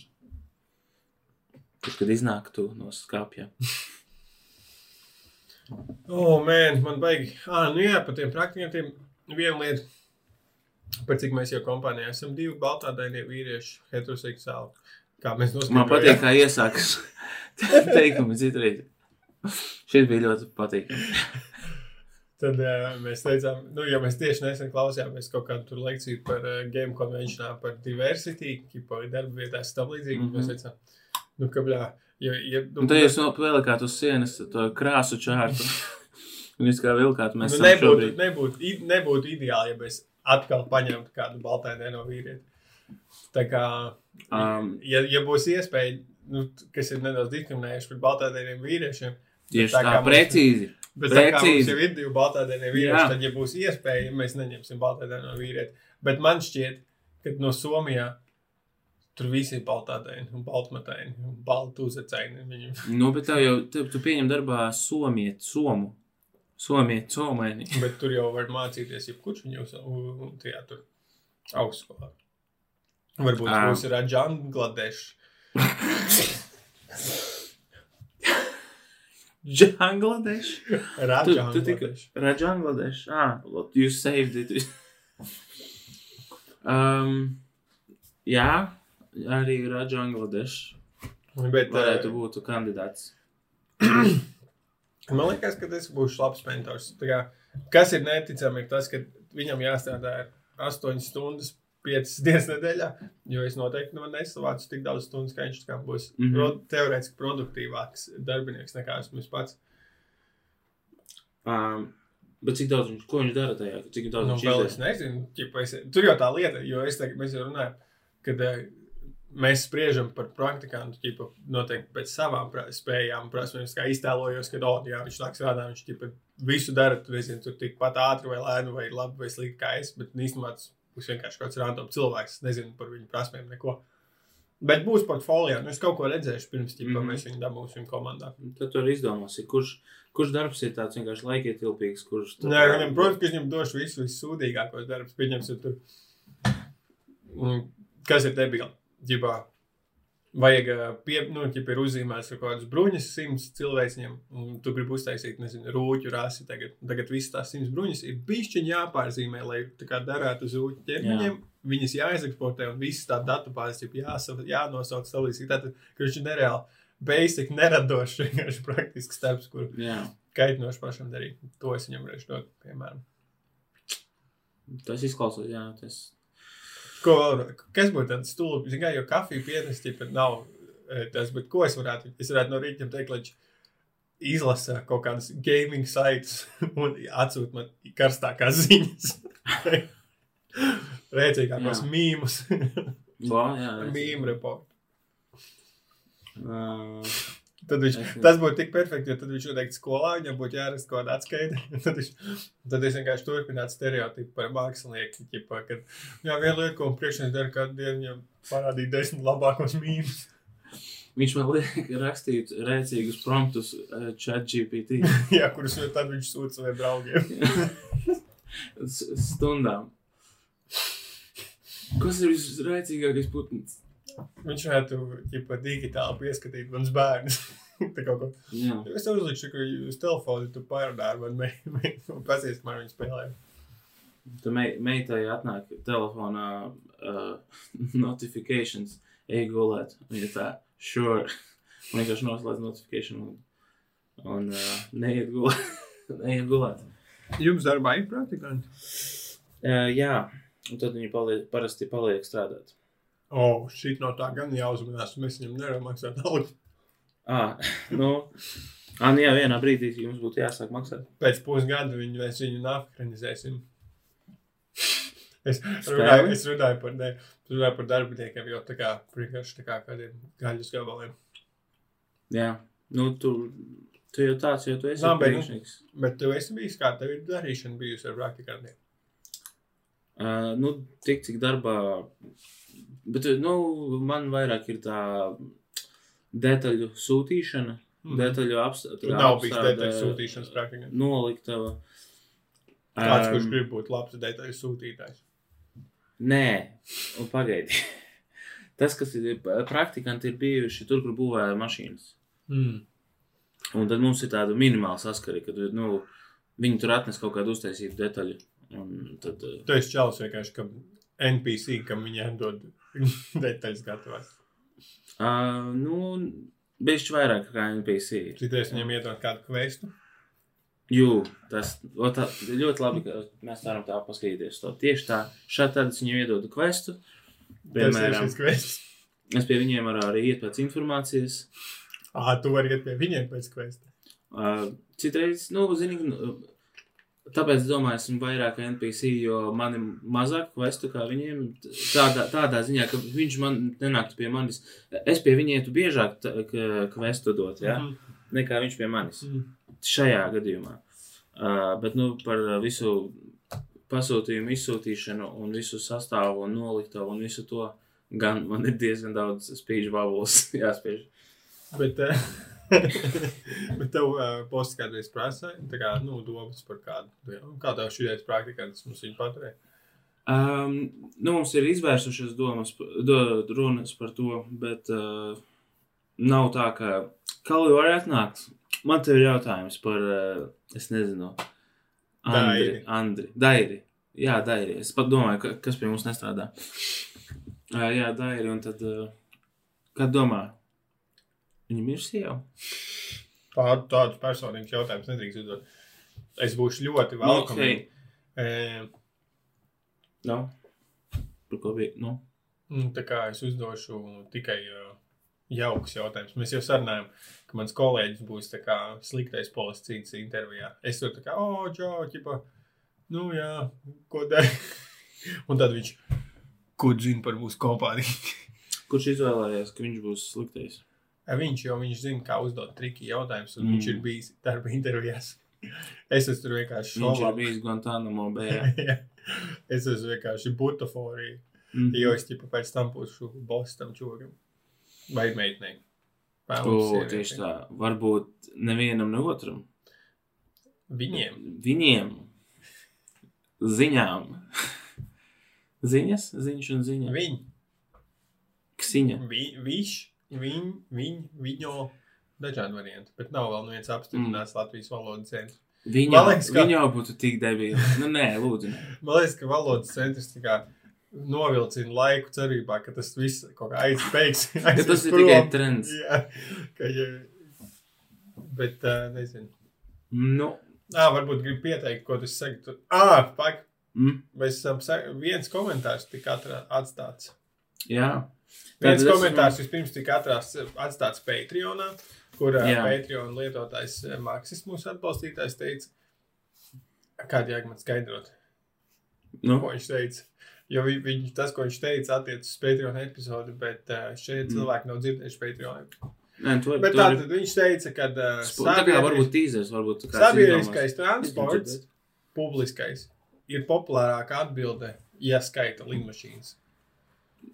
Tad, kad iznāk tu no skāpja. O, oh, mēn, man baigi. Ah, nu jā, par tiem praktikantiem viena lieta. Par cik mēs jau kompānijā esam divi baltādainie vīrieši, heteroseksuāli. Kā mēs noskaidrojām. Man patīk, kā iesākas [LAUGHS] teikumi citreiz. Šis bija ļoti patīkami. Tad uh, mēs teicām, nu, ja mēs tieši nesen klausījāmies kaut kādu lekciju par uh, game konvencijā, par diversity, kā darba vietās, tam līdzīgi. Mm Mhm. -hmm. Mēs teicām, nu, ka, bļā, ja, ja, nu, Un tad jūs nopiekāt uz sienas to krāsu čārtu. [LAUGHS] Un jūs kā vilkāt, mēs nu, nebūtu, šobrīd. nebūtu, nebūtu ideāli, ja mēs atkal paņemtu kādu baltainēno vīrieti. Tā kā, Um, ja, ja būs iespēja, nu, kas ir nedaudz diskriminējuši pret baltainēniem vīriešiem, tieši tā tā, kā mums- precīzi. Bet tā kā mums Precīzi. ir divi baltādēnie vīrieši, tad, ja būs iespēja, mēs neņemsim baltādēno vīrieti. Bet man šķiet, ka no Somijā tur visi ir baltādēni un baltmataini un baltu. Viņi, Nu, bet tev jau, tev, tu pieņem darbā somiet, somu. Somiet, somēni. bet tur jau var mācīties, jebkurš viņu uz tajā tur augstskolā. Varbūt Ā. būs Raģangladešs. Džangladeš? Tu, tu tik Raģangladešs. Raģangladeš? Ah, well, you saved it. [LAUGHS] um, jā, arī Raģangladeš Bet varētu uh, būt kandidāts. [CLEARS THROAT] [CLEARS THROAT] Man liekas, ka tas būs labs mentors. Kā, kas ir neticami, ir tas, ka viņam jāstrādā 8 stundas, 5 [LAUGHS] dienas nedēļā. Jo es noteikti nu, nesavācu tik daudz stundu, ka viņš būs mm. -hmm. pro, teorētiski produktīvāks darbinieks nekā es pats. Um, bet cik daudz viņš, viņš dara tajā? Cik daudz Nu, viņš vēl es nezinu, ķipa, es, tur jau tā lieta, jo es tagad, mēs jau runājam, kad uh, mēs spriežam par praktikantu, ķipa, noteikti pēc savām spējām, prasmēm, es kā iztēlojos, ka, oh, jā, viņš nāk strādā, viņš ķipa, visu dara, tu nezini, tur tikpat ātri vai lēni vai labi vai slikti kā es, bet īstenībā tas būs vienkārši kaut kāds random cilvēks, nezinu par viņu prasmēm neko. Bet būs portfolio, nu es kaut ko redzēšu pirms, ķipa, mm. -hmm. mēs viņu dabūsim komandā. Tad tur izdomāsi, kurš, kurš darbs ir tāds vienkārši laikietilpīgs, kurš... Nē, viņam, protams, ka viņam došu visu vissūdīgākos darbus. Pieņemsim, tur. Mm, Kas ir debīli? Ģibā. Vajag, pie, nu, ja ir uzzīmēts kaut kādas bruņas, simts cilvēkiem, un tu gribi uztaisīt, nezinu, rūķu rasi. Tagad, tagad viss tās simts bruņas ir bišķiņi jāpārzīmē, lai tā kā darētu uz rūķu ķermeņiem. Viņas jāizeksportē, un visas tā datubāzes ir jāsa- jānosauc salīdzīgi. Tātad, ka viņš ir nereāli, basic, neradošs, vienkārši praktisks darbs, kur Jā, kaitinoši pašam darīt. To es viņam varēšu dot, piemēram. tas izklausās, jā, tas... Ko vēl? Kas būtu tāds stulbs? Zinu, kā jau kafiju pienesti, bet nav e, tas, bet ko es varētu? Es varētu no rīta teikt, lai viņš izlasa kaut kādas gaming sites [LAUGHS] un atsūta man karstākās ziņas. [LAUGHS] Rēcīgākos mīmus, [LAUGHS] mīmu reportu. Ā, Tad viņš, tas būtu tik perfekti, jo tad viņš noteikti skolā, viņam būtu jāraksta kaut kāda atskaita. [LAUGHS] Tad, viņš, tad es vienkārši turpinātu stereotipu par mākslinieku. Ķipa, kad, jā, viena lieta, ko priekšnieks dara dienu, viņam parādīja desmit labākos mīmus. Viņš man liek rakstīt rēcīgus promptus uh, chat GPT [LAUGHS] Jā, kurus tad viņš sūta saviem draugiem. [LAUGHS] stundām. Kas ir visrēcīgākais putns? Viņš varētu ģipa, digitāli pieskatīt manus bērnus. [LAUGHS] Tā kaut ko. Jā. Es tev uzlikšu, ka uz telefonu tu parunā ar mani meitu un pasies, kā viņi spēlē. Tad mei, meitai atnāk telefonā uh, [LAUGHS] notifications, ej gulēt. Viņa tā, sure. [LAUGHS] Un vienkārši noslēdz notification un, un uh, neiet gulēt. neiet gulēt. Jums darbā ir praktikanti? Uh, jā, un tad viņi paliek, parasti paliek strādāt. O, oh, šī no tā gan jāuzmanās. Mēs viņam nevaram maksāt algu. Ah, nu, ah, nu jā, vienā brīdī jums būtu jāsāk maksāt. Pēc pusgada viņu, mēs viņu nafkrenizēsim. Es runāju, es runāju par, ne, runāju par darbiniekiem, jo tā kā vienkārši tā kā kādiem gaļas gabaliem. Jā, nu, tu, tu jau tāds, jo tu esi Nā, bet- priekšnieks. Bet tu esi bijis, kā tev ir darīšana bijusi ar praktikantiem? Uh, nu, tik cik darbā. Bet, nu, man vairāk ir tā detaļu sūtīšana, Mhm. detaļu apstākļu. Nav bijis detaļu sūtīšanas praktika. Noliktava. Kāds, Um, kurš grib būt labs detaļu sūtītājs? Nē, un pagaidi. [LAUGHS] Tas, kas ir praktikanti, ir bijuši tur, kur būvēja mašīnas. Mm. Un tad mums ir tāda minimāla saskara, kad nu, viņi tur atnes kaut kādu uztaisītu detaļu. Un tad, eh, Tu esi čels vienkārši, ka NPC, kam viņiem dod [LAUGHS] detaļas gatavas. uh, nu, bišķi vairāk kā NPC. Citreiz viņiem iedod kādu kvestu. Jū, tas o, tā, ļoti labi, ka mēs varam tā paskatīties. To. Tieši tā, šādi tad es viņiem iedodu kvestu. Piemēram, es pie viņiem varu arī iet pēc informācijas. Ā, tu vari iet pie viņiem pēc kvesta. Uh, citreiz, nu, zini, nu, tāpēc es domāju, esmu vairāk NPC, jo man ir mazāk kvestu kā viņiem. Tādā, tādā ziņā, ka viņš man nenāktu pie manis. Es pie viņa ietu biežāk kvestu dot, ja? Mhm. nekā viņš pie manis. Mhm. Šajā gadījumā. Uh, bet, nu, par visu pasūtījumu izsūtīšanu un visu sastāvu un noliktavu un visu to, gan man ir diezgan daudz spīžu bubbles [LAUGHS] jāspiež. Bet, eh, [LAUGHS] bet tev uh, posts kādreiz prasīja, tā kā, nu, domas par kādu. jā, Kā tev šī idejas praktikants mums viņu paturēja? Um, nu, mums ir izvērsušas domas, do, runas par to, bet uh, nav tā, ka Kalvi var atnākt. Man te ir jautājums par, uh, es nezinu, Andri. Dairi. Andri. Dairi. Jā, Dairi. Es pat domāju, ka, kas pie mums nestrādā. Uh, jā, Dairi. Un tad, uh, kā domā? Viņam ir sieva? Tādu, tādu personīgu jautājumu nedrīkst uzdot. Es būšu ļoti Nu, velkam. okay. e, No. Par ko bija? Nu. nu, tā kā es uzdošu tikai jauks jautājums. Mēs jau sarunājām, ka mans kolēģis būs kā sliktais policīts intervijā. Es tur tā kā, o, čau, ķipa, nu jā, ko dari? [LAUGHS] Un tad viņš, ko zina par mūsu kompāniju? [LAUGHS] Kurš izvēlējās, ka viņš būs sliktais? Viņš jau viņš zina, kā uzdot triki jautājumus, un Mm. mm. viņš ir bijis darba intervijās. [LAUGHS] Es esmu tur vienkārši Viņš ir šovā. bijis Guantanamo bejā. [LAUGHS] es esmu vienkārši butaforija. Mhm. Jo es tipu pēc tam būšu boss tam čūgam. Vai meitnei. Sievietei. tieši tā. Varbūt nevienam ne otram. Viņiem. Viņiem. Ziņām. [LAUGHS] Ziņas, ziņš un ziņa. Viņi. Ksiņa. Vi, viņš. Viņi. Viņi. Viņo. Dažādi varianti. Bet nav vēl viens apstiprināts mm. Latvijas valodas centrs. Viņa, liekas, ka- viņa jau būtu tik debila. Nu, nē, lūdzu. Nē. Man liekas, ka valodas centrs kā novilcina laiku cerībā, ka tas viss kaut kā aizspēks. Ja [LAUGHS] tas ir tikai trends. Jā. Ka, ja... Bet, uh, nezinu. Nu, Ā, varbūt gribi pieteikt, ko tu saki. Tu... Ā, pak, mm, Mēs esam sa- viens komentārs tika atra- atstāts. jā. Viens es komentārs vispirms tika atrās, atstāts Patreonā, kur Jā. Patreon lietotājs Maksis mūsu atbalstītājs teica, kādu jēgu man skaidrot, Nu, ko viņš teica. Jo vi, viņš, tas, ko viņš teica, attiecas uz Patreon epizodi, bet šeit Mm. cilvēki nav dzirdējuši Patreon. nē, to, Bet to tā tad viņš teica, ka Tā kā varbūt tīzers, varbūt sabiedriskais transports, publiskais, ir populārāka atbilde, ja skaita lidmašīnas.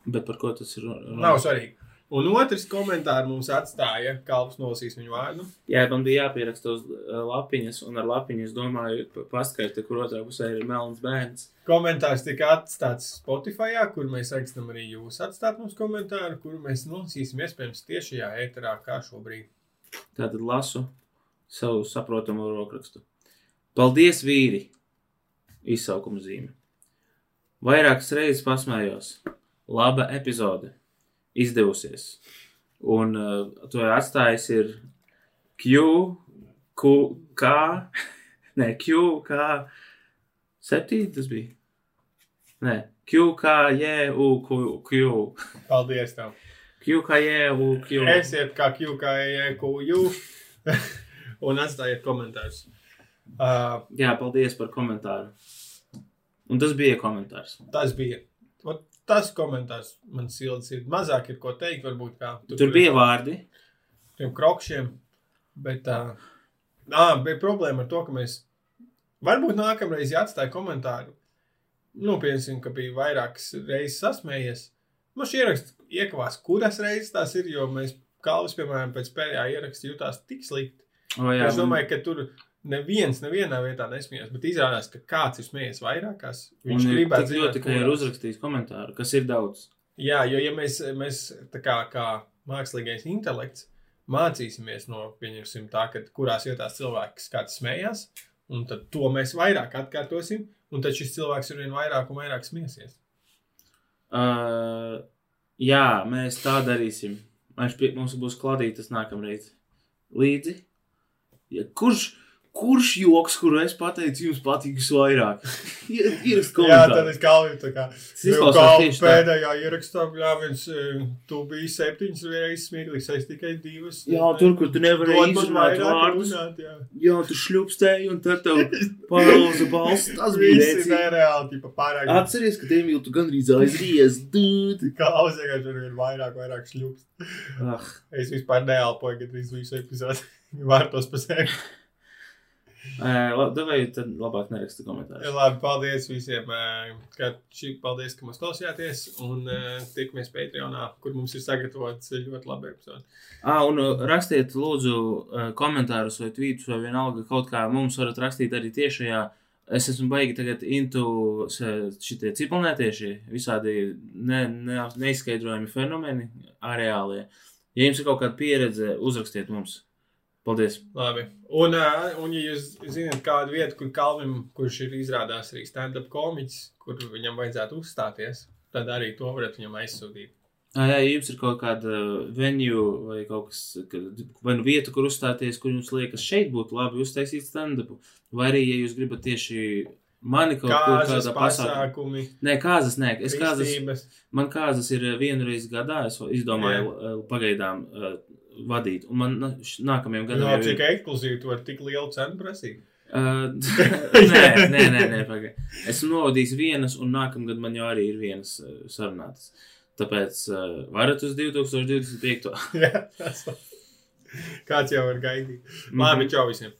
Bet par ko tas ir? runa? Nav svarīgi. Un otrs komentārs mums atstāja, Kalps nolasīs viņu vārdu. Jā, man bija jāpieraksta uz uh, lapiņas, un ar lapiņu es domāju, pa- paskaidrot, kur otrā pusē ir melns bērns. Komentārs tika atstāts Spotify, kur mēs aicinām arī jūs atstāt mums komentāru, kuru mēs nolasīsim iespējams tiešajā ēterā, kā šobrīd. Tātad lasu savu saprotamu rokrakstu. Paldies, vīri! Izsaukuma zīme. Vairākas reizes pasmējos. Laba epizode. Izdevusies. Un uh, to atstājis ir Q, Q, K, [LAUGHS] nē, Q, K, septīti tas bija. Nē, Q, K, J, U, Q, Q, Paldies! Tev. Q, K, J, U, Q. Esiet kā QKEQU [LAUGHS] un atstājiet komentārus. Uh, Jā, paldies par komentāru. Un tas bija komentārs. tas bija. Tas komentārs man silts ir. Mazāk ir ko teikt, varbūt kā. Tur bija vārdi. tiem krokšiem. Bet tā uh, bija problēma ar to, ka mēs varbūt nākamreiz, ja atstāja komentāru, nu, piemēram, ka bija vairākas reizes sasmējies. Man šī ieraksta iekavās, kuras reizes tās ir, jo mēs Kalvis, piemēram, pēc pēdējā ieraksta jutās tik slikti. O, jā, es domāju, ka tur neviens nevienā vietā nesmējās, bet izrādās, ka kāds ir smējies vairākās. Viņš un gribētu zināt, ļoti, ka ir uzrakstījis komentāru, kas ir daudz. Jā, jo ja mēs, mēs tā kā, kā mākslīgais intelekts mācīsimies no, pieņemsim tā, ka kurās vietās cilvēks kāds smējās, un tad to mēs vairāk atkārtosim, un tad šis cilvēks ir vien vairāk un vairāk smiesies. Uh, jā, mēs tā darīsim. Pie, mums būs klātītas nākamreiz. Līdzi. Ja, kurš, kurš joks, kuru es pateicu, jums patīk visvairāk? Ir [LAUGHS] Jā, ierakst tad komentāru. es kalnu tā kā. Tieši tā. pēdējā ierakstā, jā, viens, tu biji septiņas reizes smieklīgs, es tikai divas. Jā, tur, kur tu nevari izrunāt vārdus. runāt, jā. Jā, tu šļupstēji, un tad tev pārlauza balss. Tas [LAUGHS] bija Visi nereāli, tipa pārāk. Atceries, ka tiem jau tu gandrīz aizries. [LAUGHS] Kā uzsaka, tur ir vairāk, vairāk šļūps. Ah, Es vispār neelpoju, kad visu epizodi vārtos pa sevi. Davai, tad labāk neraksta komentārus. Labi, paldies visiem. Ka šī, paldies, ka mums klausījāties. Un tikamies Patreonā, kur mums ir sagatavots ļoti labi epizodi. Ah, un rakstiet, lūdzu, komentārus vai tvītus, vai vienalga kaut kā mums varat rakstīt arī tiešajā. Es esmu baigi tagad into šitie cipelnētieši, visādi ne, ne, neizskaidrojami fenomeni, areālie. Ja jums ir kaut kāda pieredze, uzrakstiet mums. Paldies! Labi. Un, uh, un ja jūs zināt kādu vietu, kur Kalvim, kurš ir izrādās arī stand-up komiķis, kur viņam vajadzētu uzstāties, tad arī to varat viņam aizsūtīt. Ah, jā, ja jums ir kaut kāda venue vai kaut kas, ka- vai nu vieta, kur uzstāties, kur jums liekas, šeit būtu labi uztaisīt stand-upu, vai arī, ja jūs gribat tieši mani kaut Kāzas kādā pasākumā. Nē, kāzas, nē, es kāzas, man kāzas ir eh, vienu reizi gadā, es izdomāju eh, pagaidām eh, vadīt, un man š- nākamajam Jā, gadam jau cik ir. ekskluzīvi tu vari tik lielu cenu prasīt. Uh, [LAUGHS] nē, nē, nē, nē pagaid. Esmu novadījis vienas, un nākamgad man jau arī ir vienas uh, sarunātas. Tāpēc uh, varat uz 2025. [LAUGHS] Jā, tas- Kāds jau var gaidīt. Labi, čau visiem!